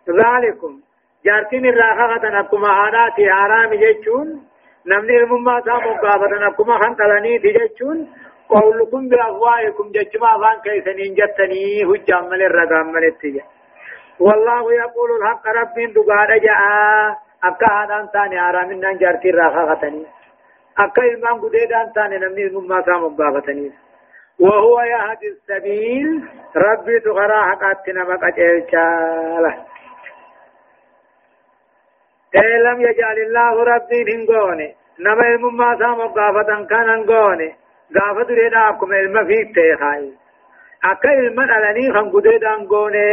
Speaker 1: ذلكم جارتين الراخة أكما هاناتي حرام جيتشون نمني المما سامو قابة أكما خنقلني تجيتشون قولكم بأفواهكم جيتشما فان كيسنين جتني هجام من الرقام من التجا والله يقول الحق رب دقال جاء أكا هذا ثاني حرام إنن جارتي الراخة أكا إلمان قديدان ثاني نمني المما سامو قابة وهو يهدي السبيل. ربي تغرا حقاتنا شاله إيه يجعل الله ربي كان قافة ريدا أكم علم فيك تيخاي أكا علم ألني خم قديد هنغوني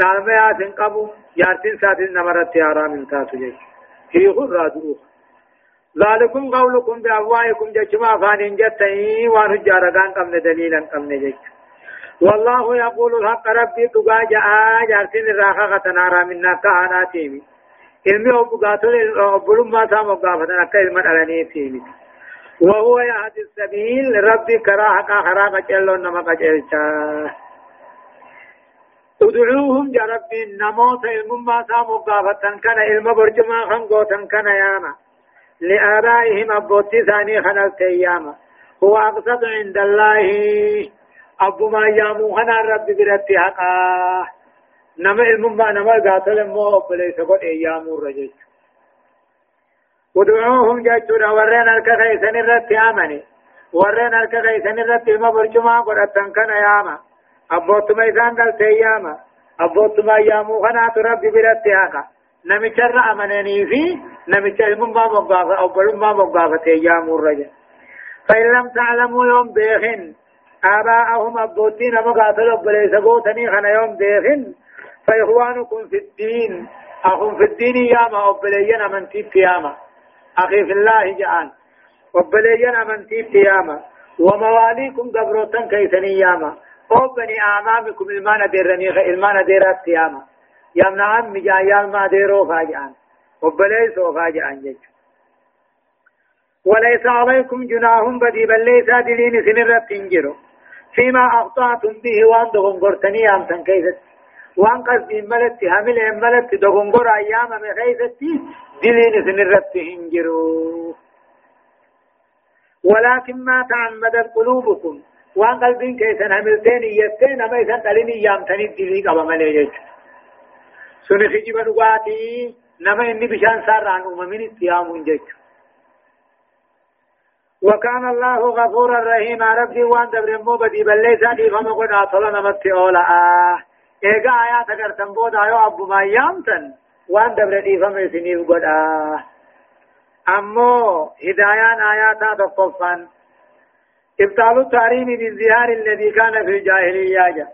Speaker 1: دالما ياتن قبو يارتين ساتين نمرت يارام انتاتو جيش هي خرى دروخ ذلكم قولكم بأفواهكم جشما فان جتني وان جارغان قمن دليلا قمن جيش والله يقول الحق ربي تقاجا جارتين الراخة نارا منا كهاناتيمي ilmi obbugaatole obbolummaa isaa moggaafatan akka ilma dhalaniifi وهو يهدي السبيل ربي كراهك خراق جلون نما قجلچا ادعوهم يا ربي نموت المما سامو قافتن كان علم برجما خنقوتن كان ياما. لآبائهم أبوتي ثاني خنلت أياما هو أقصد عند الله. أبو ما يامو خنا ربي برتي حقا. نما المما نما قاتل مو بليس قد أيام الرجل ودعوهم جاچورا ورين الكخيسن الرت آمني ورين الكخيسن الرت ما برجما قرأتن كان ياما أبوت ما إذان قلت ياما أبوت ما يامو خنا ربي برت آقا نمچر أمنني في نمچر المما مقافة أو بلما مقافة أيام الرجل فإن لم تعلموا يوم بيخن آباءهم أبوتين مقاتل بليس قوتني خنا يوم بيخن فإخوانكم في الدين أخم في الدين ياما وبلينا من تيب ياما أخي في الله جعان وبلينا من تيب ياما ومواليكم قبروتن كيسني ياما. أو بني أعمامكم المان ديرني المان ديرات ياما يامنا عم جايال ما ديرو فاجعان. وبليس وفاجعان جج. وليس عليكم جناح بدي بل ليس دلين سنرت تنجرو فيما أخطأتم به وأنتم قرتني أمتن كيست وان قصدي ملت حمل ملت دغنغور أيام من خيفتي دلين سنرت هنجرو. ولكن ما تعمدت قلوبكم. وان قلبين كيسن حملتين يتين ما يسن قلين أيام تني دلي قبا مليجت سن خجب نغاتي نما إني بشان سار عن أممين اتيام جيش وكان الله غفورا رحيما. ربي وان دبر مو بدي بل ليس دي فما قد اطلع نمت اولا آه ايغا آيات اگر تنبود آيو ابو ما يامتن وان دبر دي سنيف قد آه امو هدايان آياتا تقفان ابطال التحريم بالزهار الذي كان في الجاهلية جا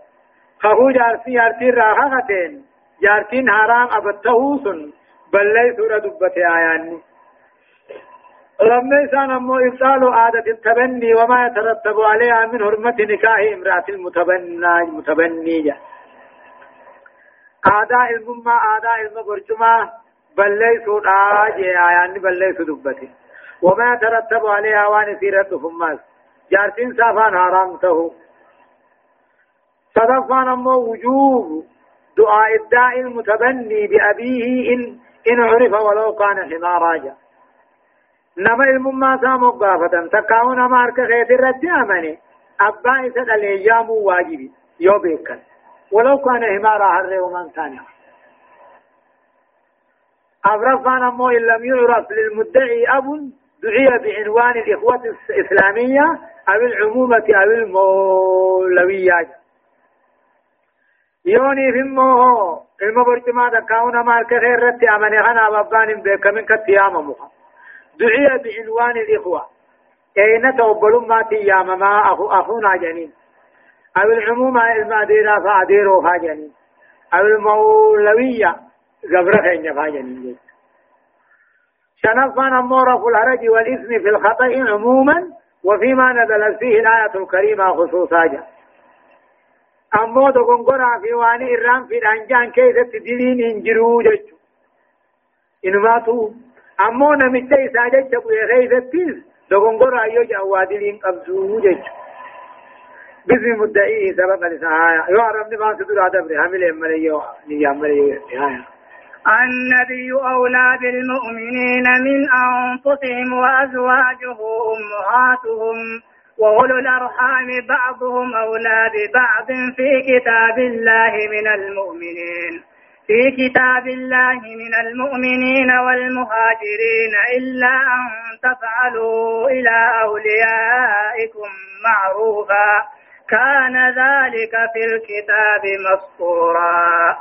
Speaker 1: خهو جارسي جارتين راحتين جارتين حرام ابتهو سن بل ليس ردبت آياني لما يسان أمو إبطال عادة التبني وما يترتب عليها من حرمة نكاح امرأة المتبنى المتبنية المما آداء المقرشما بل ليسوا آجي آيان بل ليسوا دبتي وما يترتب عليها وان سيرة فماس جارتين سافان حرام تهو صدفان أمو وجوب دعاء الداء المتبني بأبيه إن, إن عرف ولو كان حمارا جاء نما المما سامو غافتا تكاو نما ارك خيت الرد امني ابا اسد الأيام واجبي يو ولو كان همارا هر ومن كان أبرفان مو إن لم يعرف للمدعي أب دعي بعنوان الإخوة الإسلامية أو العمومة أو المولوية يوني في مو المبرتما دكاونا ما الكثير رتي أمني غنا بابان بيكمن كتياما مخا. دعي بعنوان الإخوة. أين توبلوا ما تيام ما أخو أخونا جنين أو العمومة الماديرة فأديروا فاجنين أو المولوية قبر خين فاجنين شنفان أمور في الهرج والإثم في الخطأ عموما وفيما نزلت فيه الآية الكريمة خصوصا. أمو دقنقرا في واني إرام في الأنجان كيف تدلين إنجرو ججو. إنما تو أمو نمچه isa jecha bu'e keeysattis dogongora ayyo jawaadiliin qabdu jecha باسم مدعيه سببا لسعايا يو عربني ما سدر عدبري حمل يملي يو يملي
Speaker 3: النبي أولى بالمؤمنين من أنفسهم وأزواجه أمهاتهم وأولو الأرحام بعضهم أولى ببعض في كتاب الله من المؤمنين. في كتاب الله من المؤمنين والمهاجرين إلا أن تفعلوا إلى أوليائكم معروفا. كان ذلك في الكتاب مسطورا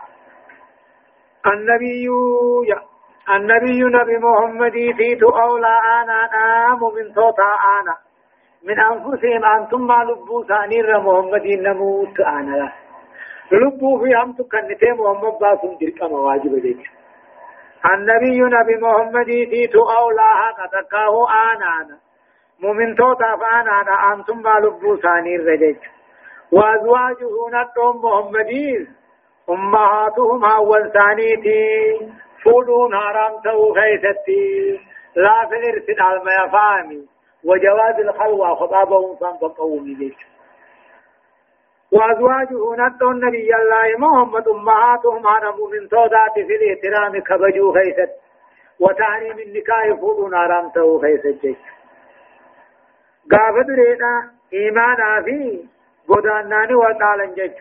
Speaker 1: النبي النبي نبي محمد فيت أولى أنا نام من صوت أنا من أنفسهم أنتم ما لبوا ثاني محمد نموت أنا له لبو في هم تكنتي محمد باسم تلك مواجب ديك النبي نبي محمد تيتو أولاها قتكاه آنانا مؤمن توتا فآنانا أنتم ما لبو ثاني الرجج وأزواجه نتهم محمدين أمهاتهم أول ثانيتي. فولون حرام تو خيستي. لا في الإرسل على ما يفهمي وجواز الخلوة خطابهم فانفقوا ديك وأزواجه نتو النبي الله محمد. أمهاتهم على من صودات في الاحترام كبجو خيست. وتعليم النكاح فوضون آرامته خيست. جيش. قافة رينا إيمانا في قداناني وطالا جيش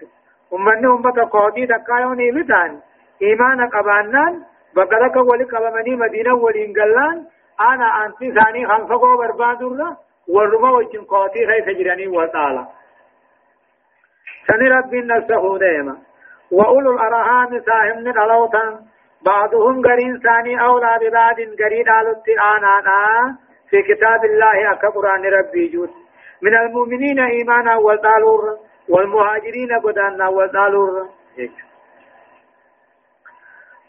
Speaker 1: أمني أمة قوتي دقايوني بتان إيمانا قبانان بقلق ولي قبمني مدينة ولي انقلان أنا أنتي ثاني خمسة قوة بربادر ورما وجن قوتي خيس جراني وطالا سن رب نفسه ديما وأولو الأرحام ساهم الألوتا بعضهم قرين ثاني أولى ببعض قرين آلت آنانا في كتاب الله أكا قرآن ربي جود من المؤمنين إيمانا والدالور والمهاجرين قدانا والدالور.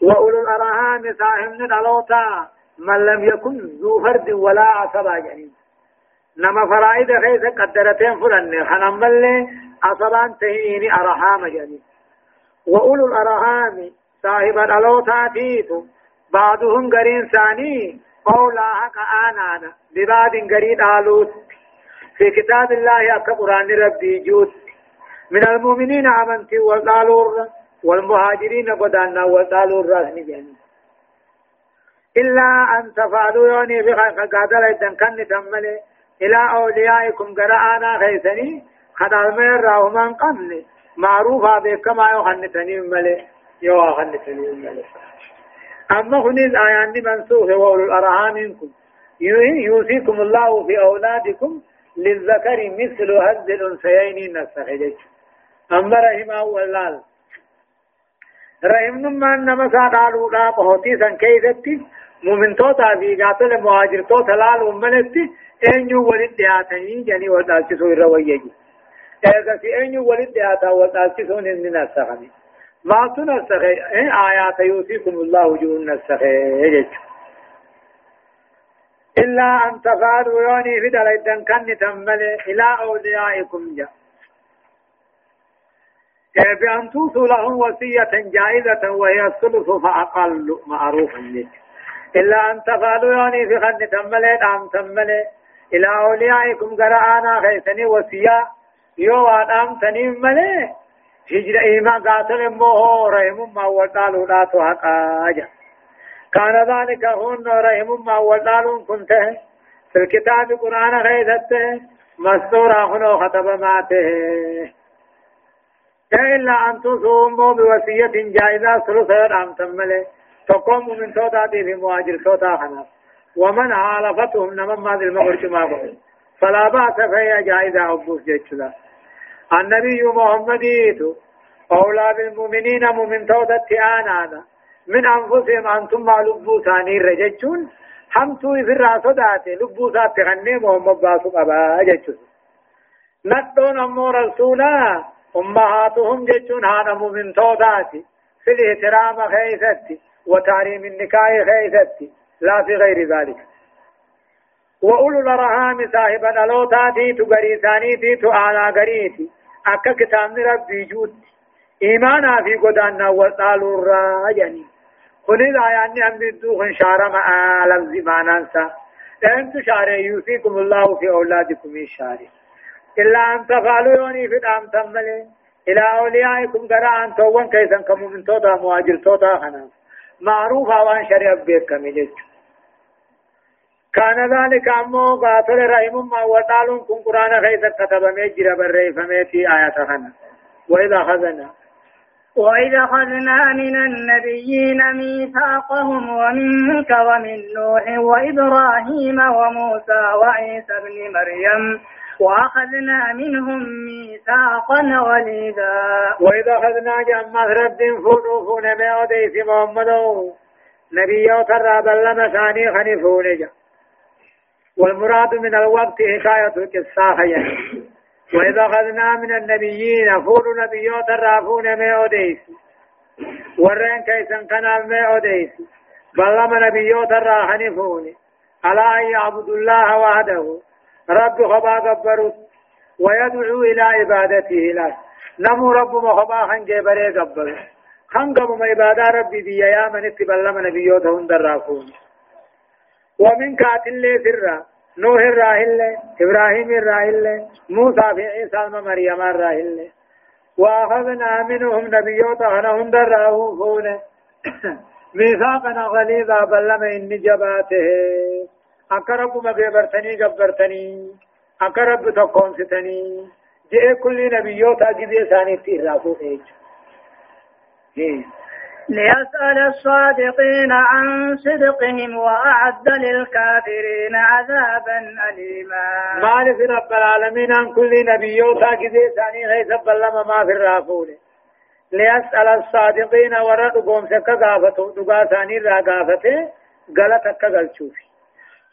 Speaker 1: وأولو الأرحام ساهم الألوتا من لم يكن ذو فرد ولا عصبا جنين نما فرائد خيس قدرتين فلن. خنم أصبان تهيني أرحام جاني. وأولو الأرحام صاحب الألوتاتيت بعضهم قرين ثاني قولا حق آنانا ببعض قرين آلوت. في كتاب الله أكا قرآن ربي جود من المؤمنين عمنتي والدالور والمهاجرين قدانا والدالور راسني جاني إلا أن تفعلوا يوني بقادر إذن كن تملي. إلى أوليائكم قرآنا خيسني خدال مير راهمان قمني. معروفا بكما يو خنتني ملي يو خنتني ملي. أما هنيز آيان منسوخ وأولو الأرحام منكم. يوصيكم الله في أولادكم للذكر مثل هز الأنثيين نسخ أما رحمه والله رحم ما نما سادالو دا قهوتي سن كيستي مؤمن توتا في قاتل مهاجر توتا لال ومنتي أنيو ولد دياتني جاني ودالتي سوي رويجي إذا في أنيو ولد دياتا ودالتي سوي نسخني ما تنسخ آيات يوصيكم الله جون نسخ إلا أن تفعلوا يوني في دلائدن كن تمل إلى أوليائكم جاء بأن توصوا لهم وصية جائزة وهي الثلث فأقل معروفا لك إلا أن تفعلوا يوني في خن تمل أم تمل إلى أوليائكم قرآنا خيسني وصية يو أم تنيم ملي هجر إيمان قاتل موه رحم ما وقالوا لا تحقا كان ذلك هون رحم ما وقالوا كنت. في الكتاب قرآن غيثت. مستورا هنو خطب ماته إلا أن تصوموا بوصية جائزة ثلثة أم تمله تقوم من توتا في مواجر توتا خنا. ومن حالفتهم نمم ما ذي المغرج ما فلا بأس فهي جائزة أبوس جيتشلا. النبي محمد أولى بالمؤمنين مؤمن تودت آنانا من أنفسهم أنتم مع لبو ثاني رججون همتو في الرأس داتي لبو ذات غني محمد باسو أبا ججون ندون أمو رسولا أمهاتهم ججون هانا مؤمن توداتي. في الاحترام خيثتي وتعليم النكاح خيثتي. لا في غير ذلك. وأولو الأرحام صاحبا ألوتاتي تغريساني تي تو آنا غريتي أكا كتاب ربي جودتي إيمانا في قدانا وطالوا الراجني كل الآيات أم بدوخ شارة مع لفظ ما ننسى أنت شارع يوصيكم الله في أولادكم من شارع إلا أن تفعلوا يوني في الأم تملي. إلى أوليائكم قراء أن توان كيسا كم من توتا مواجر توتا خنا. معروف وان شريع بيك كمجج كان ذلك أمو قاتل رحم ما وطالون كن قرآن خيسا كتب مجر برئي فميتي آيات خنا. وإذا خذنا.
Speaker 3: وإذ أخذنا من النبيين ميثاقهم ومنك ومن نوح وإبراهيم وموسى وعيسى بن مريم وأخذنا منهم ميثاقا وليدا
Speaker 1: وإذا أخذنا جمع رب فروفون ما أديس محمد نبي ترى بلما ثاني خنفون والمراد من الوقت حكاية القصة وإذا أخذنا من النبيين فول نبيوت الرافون ما أديس ورين كيسن كان ما أديس بلما نبيوت الراحن فوني ألا أن يعبد الله وحده رب خبا قبرت ويدعو إلى عبادته له نمو رب مخبا خن جبري قبر خن قبم عبادة ربي بي يا من اتبلما نبيوت هند الرافون ومن كاتل سرّا نوح الراهل إبراهيم الراهل موسى في عيسى مريم الراهل وأخذنا منهم نبيوت أخنهم دراهم فونه ميثاقنا غليظا بلما إن جباته. أقرب ما قبرتني أقرب تقوم ستني. جئ كل نبيوت أجد ثاني تيرافو إيج
Speaker 3: ليسأل الصادقين عن صدقهم وأعد للكافرين عذابا أليما.
Speaker 1: مال في رب العالمين عن كل نبي يوتا كذي ثاني غيث بلما ما في الرافون ليسأل الصادقين ورد سكا قافته دقا ثاني را قافته غلط قل شوفي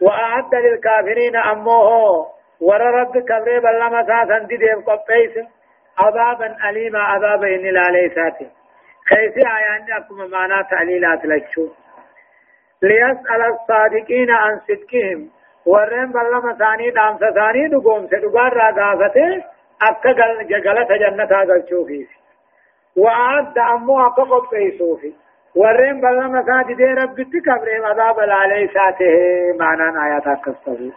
Speaker 1: وأعد للكافرين أموه ور رب كبري بلما ساسا دي ديب قبيس عذابا أليما عذابا إن لا ليساته كيف آيان أكما معنى تعليلات لكشو ليسأل الصادقين عن صدقهم. ورين بلما ثاني دام ثاني دقوم سدقار را قافته أكا جغلت جنة قلشو فيه وعد أمو أكا قبئيسو فيه ورين بلما ثاني دي رب تكبرهم عذاب العلي ساته معنى آيات أكستفو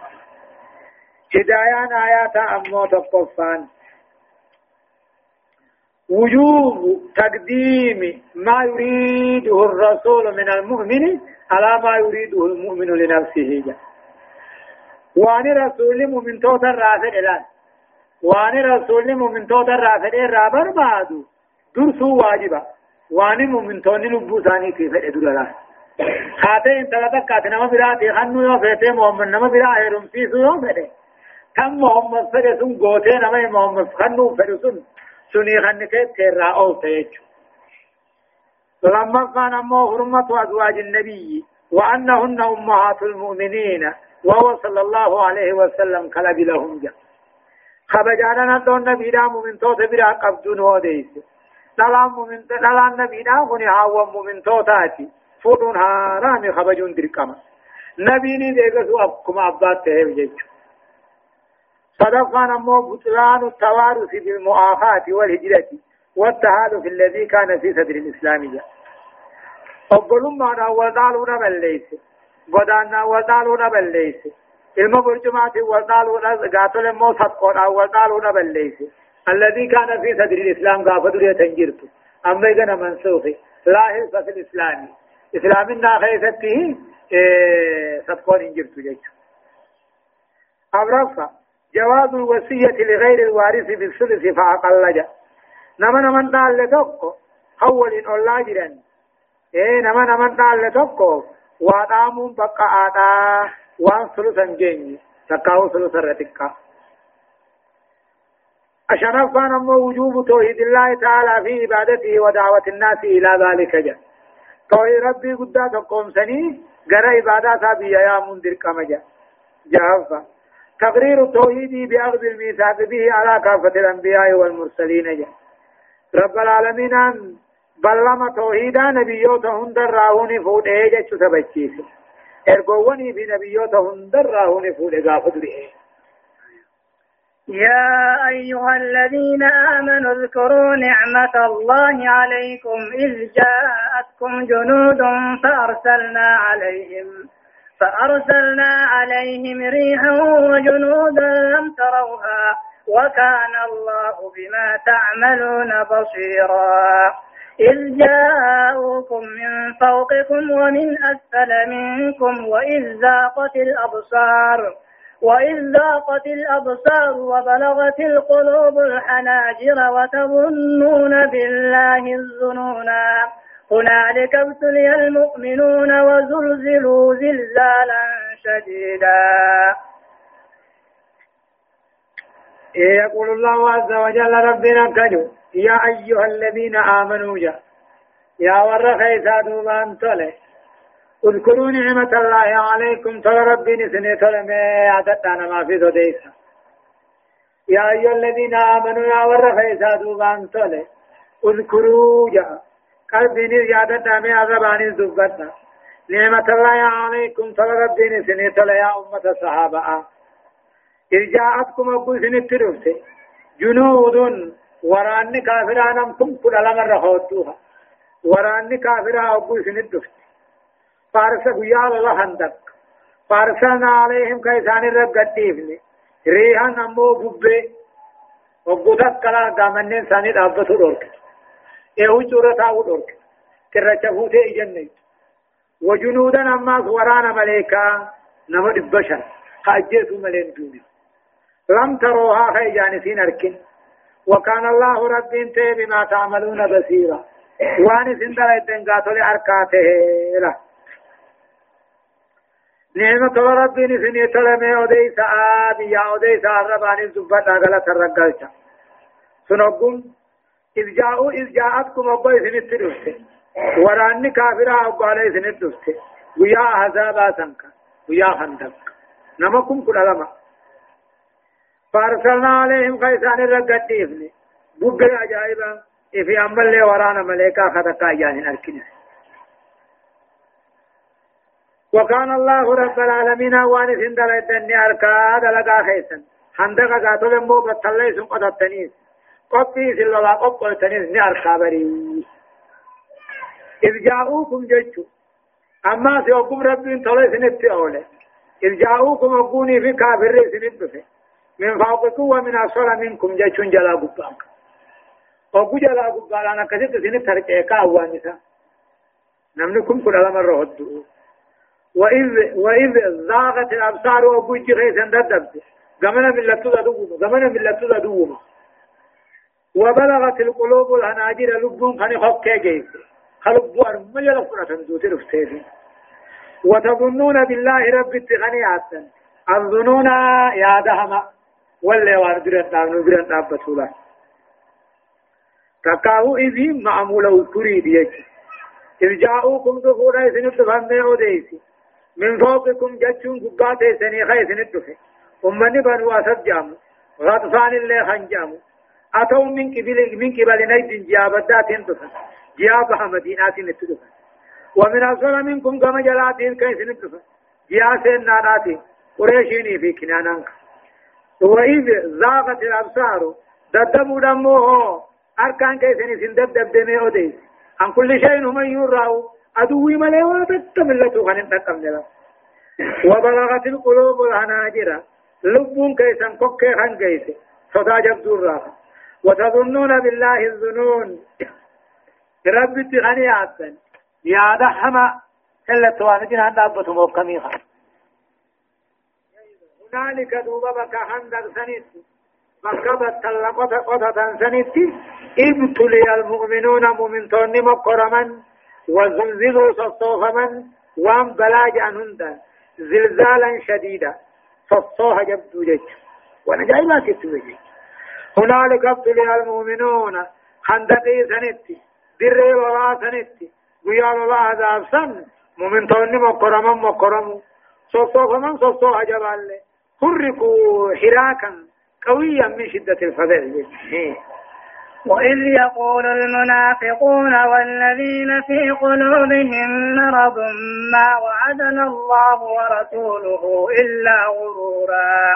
Speaker 1: هدايان آيات أمو تقفان. وجوب تقديم ما يريده الرسول من المؤمن على ما يريده المؤمن لنفسه. جا. وأن رسول مؤمن توتا رافد الان وأن رسول مؤمن توتا رافد الرابر بعد. درسو واجبا وأن مؤمن توني لبو ثاني كيف ادرلا خاتين تلتكات نما براتي خنو يو فيتي محمد نما برا هيرم سيسو يو فده كم محمد فده سن قوتي نما محمد خنو فده سن. سني خنكت تيرا أو تيجو لما كان أمه حرمة أزواج النبي وأنهن أمهات المؤمنين وهو صلى الله عليه وسلم كلب لهم جاء خبجانا ندون نبي دا مؤمن توت برا قبدون وديس دلان مؤمن دلان نبي دا كوني هاو مؤمن توتاتي. فودون هارامي خبجون درقما نبي ني ديغسو أبكما أبات تهيو جيجو صدقا نمو بطلان التوارث بالمؤاخاة والهجرة والتهالف الذي كان في صدر الإسلام. جاء أقولون ما ودالونا بلليس ودانا ودالونا بلليس ilma burjumaati waldaaluudha gaatole immoo sabqoodhaan waldaaluudha balleeyse الذي كان في صدر الإسلام قافة درية تنجرت. أما إذا منسوخي لا حلف في الإسلام. إسلامنا خيثته إيه صدقون انجرت جيش أبرفة. جواز الوصية لغير الوارث بالثلث فأقل جاء نما نمن دال لتوكو. حول إن الله جران إيه نما نمن دال لتوكو. وآدامون بقى آدا وان ثلثا جيني تقاو ثلثا رتقا أشرف كان وجوب توحيد الله تعالى في عبادته ودعوة الناس إلى ذلك جاء توحيد ربي قد تقوم سني. غير عبادة بيا يا منذر كما جاء جاء تقرير التوحيد بأخذ الميثاق به على كافة الأنبياء والمرسلين. جاء رب العالمين بلما توحيدا نبيوت هندر راهوني فود ايجا سبچيس ارغووني في نبيوت هندر راهوني فود غافد
Speaker 3: يا أيها الذين آمنوا اذكروا نعمة الله عليكم إذ جاءتكم جنود فأرسلنا عليهم. فأرسلنا عليهم ريحا وجنودا لم تروها وكان الله بما تعملون بصيرا. إذ جاءوكم من فوقكم ومن أسفل منكم وإذ ذاقت الأبصار وإذ ذاقت الأبصار وبلغت القلوب الحناجر وتظنون بالله الظنونا. هنالك ابتلي المؤمنون وزلزلوا زلزالا شديدا.
Speaker 1: يقول الله عز وجل ربنا كجو يا أيها الذين آمنوا جاء يا ور خيسا دوبان تولي اذكروا نعمة الله عليكم تولى ربي نسني تولى ما عدتنا ما في دوديسا يا أيها الذين آمنوا يا ور خيسا دوبان تولي اذكروا جاء قلبي نزيادة ما عذبان دبتنا نعمة الله عليكم ربي نسني تولى يا أمة الصحابة إذ جاءتكم أبو سنة جنود وراني كافران كم كل لما رهوتوها وراني كافرا أبو سند دفت فارس قيال الله هندك فارسلنا عليهم كيسان الرب قديفني. ريحا نمو ببه وقودك كلا دامنين ساني دابتو دورك ايهو جورتا ودورك كرچا فوتي اجنن وجنودا اما ورانا ملائكا نمو دبشا حاجيتو ملين دوني لم تروها خيجانسين اركن وكان الله رب انت بما تعملون بصيرا وان سندر الدنقاتل اركاته لا نعمة ربي نسني تلمي وديس آبي يا وديس الرباني الزبطة غلط الرقلشة سنقوم إذ جاءوا إذ جاءتكم أبوي سنت دفت وراني كافرا أبوالي سنت دفت ويا عذابا سنكا ويا خندق نمكم كل لما فارسلنا عليهم قيسان الرقديفني بقى عجائبا. في أمال لي ورانا ملائكة خدقا جاهن أركنا وكان الله رب العالمين وان سندل الدنيا أركا دلقا خيسا. حندقا قاتل مو بطلع سن قد قبي سللا قب التنيس ني أركا بري إذ جاءوكم جيتشو. أما سيوكم ربين طلع سنت أولي. إذ جاءوكم أقوني في كافر سنت من فوقكم ومن أسفل منكم جيتشون جلا قبانك وقو جلا قبالا أنا كسيت سنة تركيكا أوانسا نمنكم كل مرة هدو وإذ وإذ زاغت الأبصار وقو جخي سنددبت زمن من لتو دوما زمن من لتو دوما وبلغت القلوب الهناجر لبون خني خكي جيس خلبوا أرمي لفرة دوتي رفتيفي وتظنون بالله رب اتغنيات الظنون يا دهما. ولا واردرن دابن درن دابتولا تكاو إذي معمولة تريد يجي إذ جاءوكم ظهورا سنت فهمي أوديسي من فوقكم جتشون قبات سني خي سنت فه أمني بنو أسد جامو. غطفان اللي خنجامو. أتوا من قبل من قبل نيد جابدات انتفن جابها مدينة نتدفن ومن أصل منكم كما جلاتين كيس نتدفن جياسين ناراتين قريشيني في كنانانك وإذ زاغت الأبصار ددبوا دموه أركان كيسني سندب دبدمي أوديس عن كل شيء هم يراه أدوي ملي وابت ملتو خنين تقم جلا وبلغت القلوب الهناجرة لبون كيسن كوكي خن كيس صدا جبدور راه وتظنون بالله الظنون. رب تغني عبدا يا دحما. إلا توانجين عند أبتهم وكميخا هنالك دوبا بكا حندق سنيت. مكبت تلقت قطة سنيت. ابتلي المؤمنون مؤمنتون مقرما وزلزلوا صصوفما وام بلاج عنهن زلزالا شديدا. صصوها جبدو جيش وأنا جاي كتبه هنالك ابتلي المؤمنون حندقي سنيت بري ولا سنيت ويا الله عذاب سن مؤمنتون مقرما مقرمو صصوفما صصوها جبال حركوا حراكا قويا من شدة الفزع
Speaker 3: وإذ يقول المنافقون والذين في قلوبهم مرض ما وعدنا الله ورسوله إلا غرورا.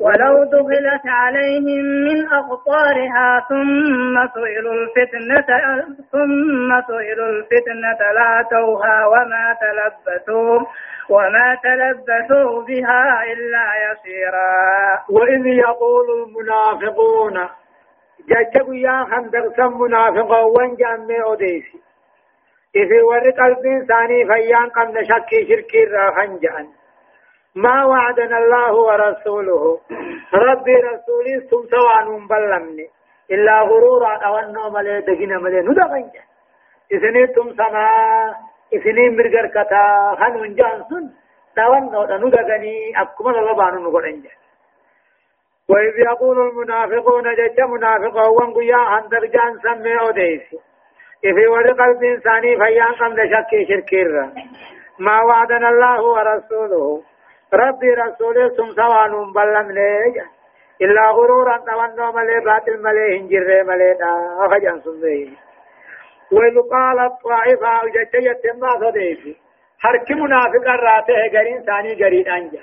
Speaker 3: ولو دخلت عليهم من أقطارها ثم سئلوا الفتنة ثم سئلوا الفتنة لاتوها وما تلبثوا وما تلبثوا بها إلا يسيرا.
Speaker 1: وإذ يقول المنافقون جاجبوا يا خندق سم منافقا وانجام أوديسي. إذا ورق قلبين ثاني فيان قمنا شكي شركي راخن جان ما وعدنا الله ورسوله. ربي رسولي ثم سوان بلمني. إلا غرورا أو ملي دقنا ملي ندقن إذن ثم سما إذن مرقر كتا خنون جانسون. دوان نودا ندقني أكما لبانو نقرن وإذ يقول المنافقون جج منافقا وانقيا عن درجان سمي أوديسي إذا ورق الإنساني فيان قم شكي شركير ما وعدنا الله ورسوله. ربي رسوله ثم سوان بلم ليجا إلا غرورا توانو ملي باطل ملي هنجر ملي دا أخجان سنبه وإذ قالت طائفة جتيت ما صديفي حرك منافق الراته غرين ثاني غرين أنجا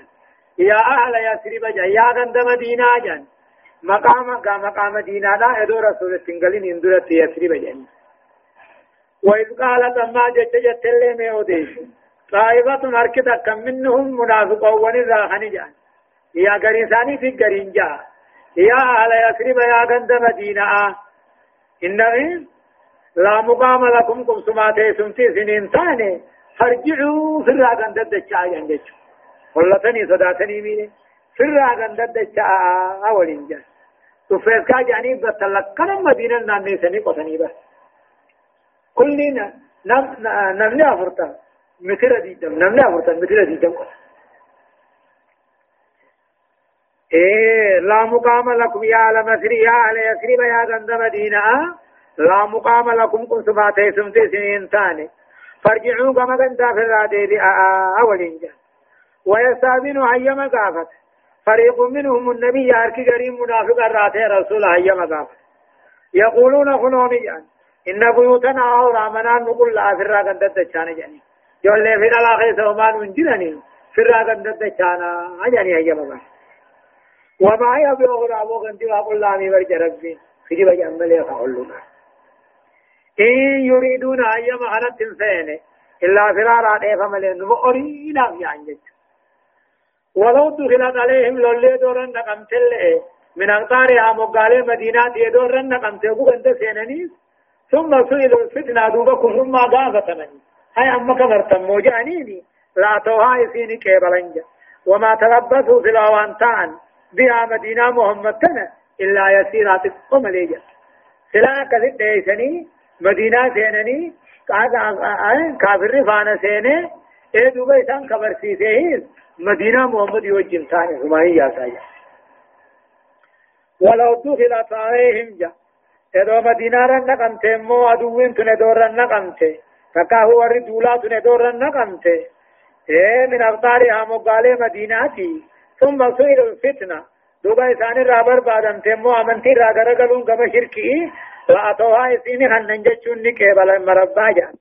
Speaker 1: يا أهل يسرب جا يا غند مدينة جان. مقام مقام دينا دا ادو رسول السنگلين اندرت يسرب جان وإذ قالت أما جتيت اللي ميوديش طائفة أركض كم منهم منافقون ونذا خنجان يا غريساني في غرينجا يا أهل يثرب يا غند مدينة إن لا مقام لكم كم سماتي سمتي سنين ثاني فرجعوا في الراغن ددچا ينجچ ولتني صداتني مين في الراغن ددچا اولين جا تفيس کا جاني بتلقن مدينة نامي سني قتني بس كلنا نم نمني أفرطان مثل دي دم نمني أفرطان مثل دي دم إيه لا مقام لكم يا على مصري يا على يسرب يا غند مدينة لا مقام لكم كن سباتي سمتي سنين ثاني فرجعوا كما غندا في الرادي أولين جا ويستاذنوا هيما قافت فريق منهم النبي ياركي قريم منافق الراتي رسول هيما قافت يقولون خنونيا إن بيوتنا أورا منان نقول لا في الراغ اندد چانا جاني جولي في العلاقة سومان انجلني في الراغ اندد چانا أجاني هيا بابا. وما هي بأغرى وغن دي وقل لا مي برج ربي. في جبا جنبلي فأقولنا إن يريدون أيام أنا تنسين إلا فرارا ديفا ملين. وأرينا في عنجج ولو دخلت عليهم لولي دوران نقمت اللي من أقطارها مقالة مدينة يدور رن قمت وقنت سينني ثم سئلوا الفتنة دوبكم ثم غافة مني هاي أما كبرتم موجانيني لا توها يسيني كيبلنجا وما تلبثوا في الأوانتان بها مدينة محمد إلا يسيرات قم ليجا سلا كذب ديسني مدينة سينني. كافر فانا سيني اے دوبا إسان خبر سیسے مدینہ محمد يوجم ثاني ہمائی يا سايا ولو دخلت عليهم جا. ادو مدینہ رن مو ادوین تنے دور رن فكاهو ورد دولا تنے دور رن نقمتے اے من اغطارها مقالة مديناتي ثم سئل الفتنة دوبا إسان الرابر بعدم تمو أمنتي راغر قلون كما شركي لأتوها إسيني خنن جتشون نكيبال مربا جان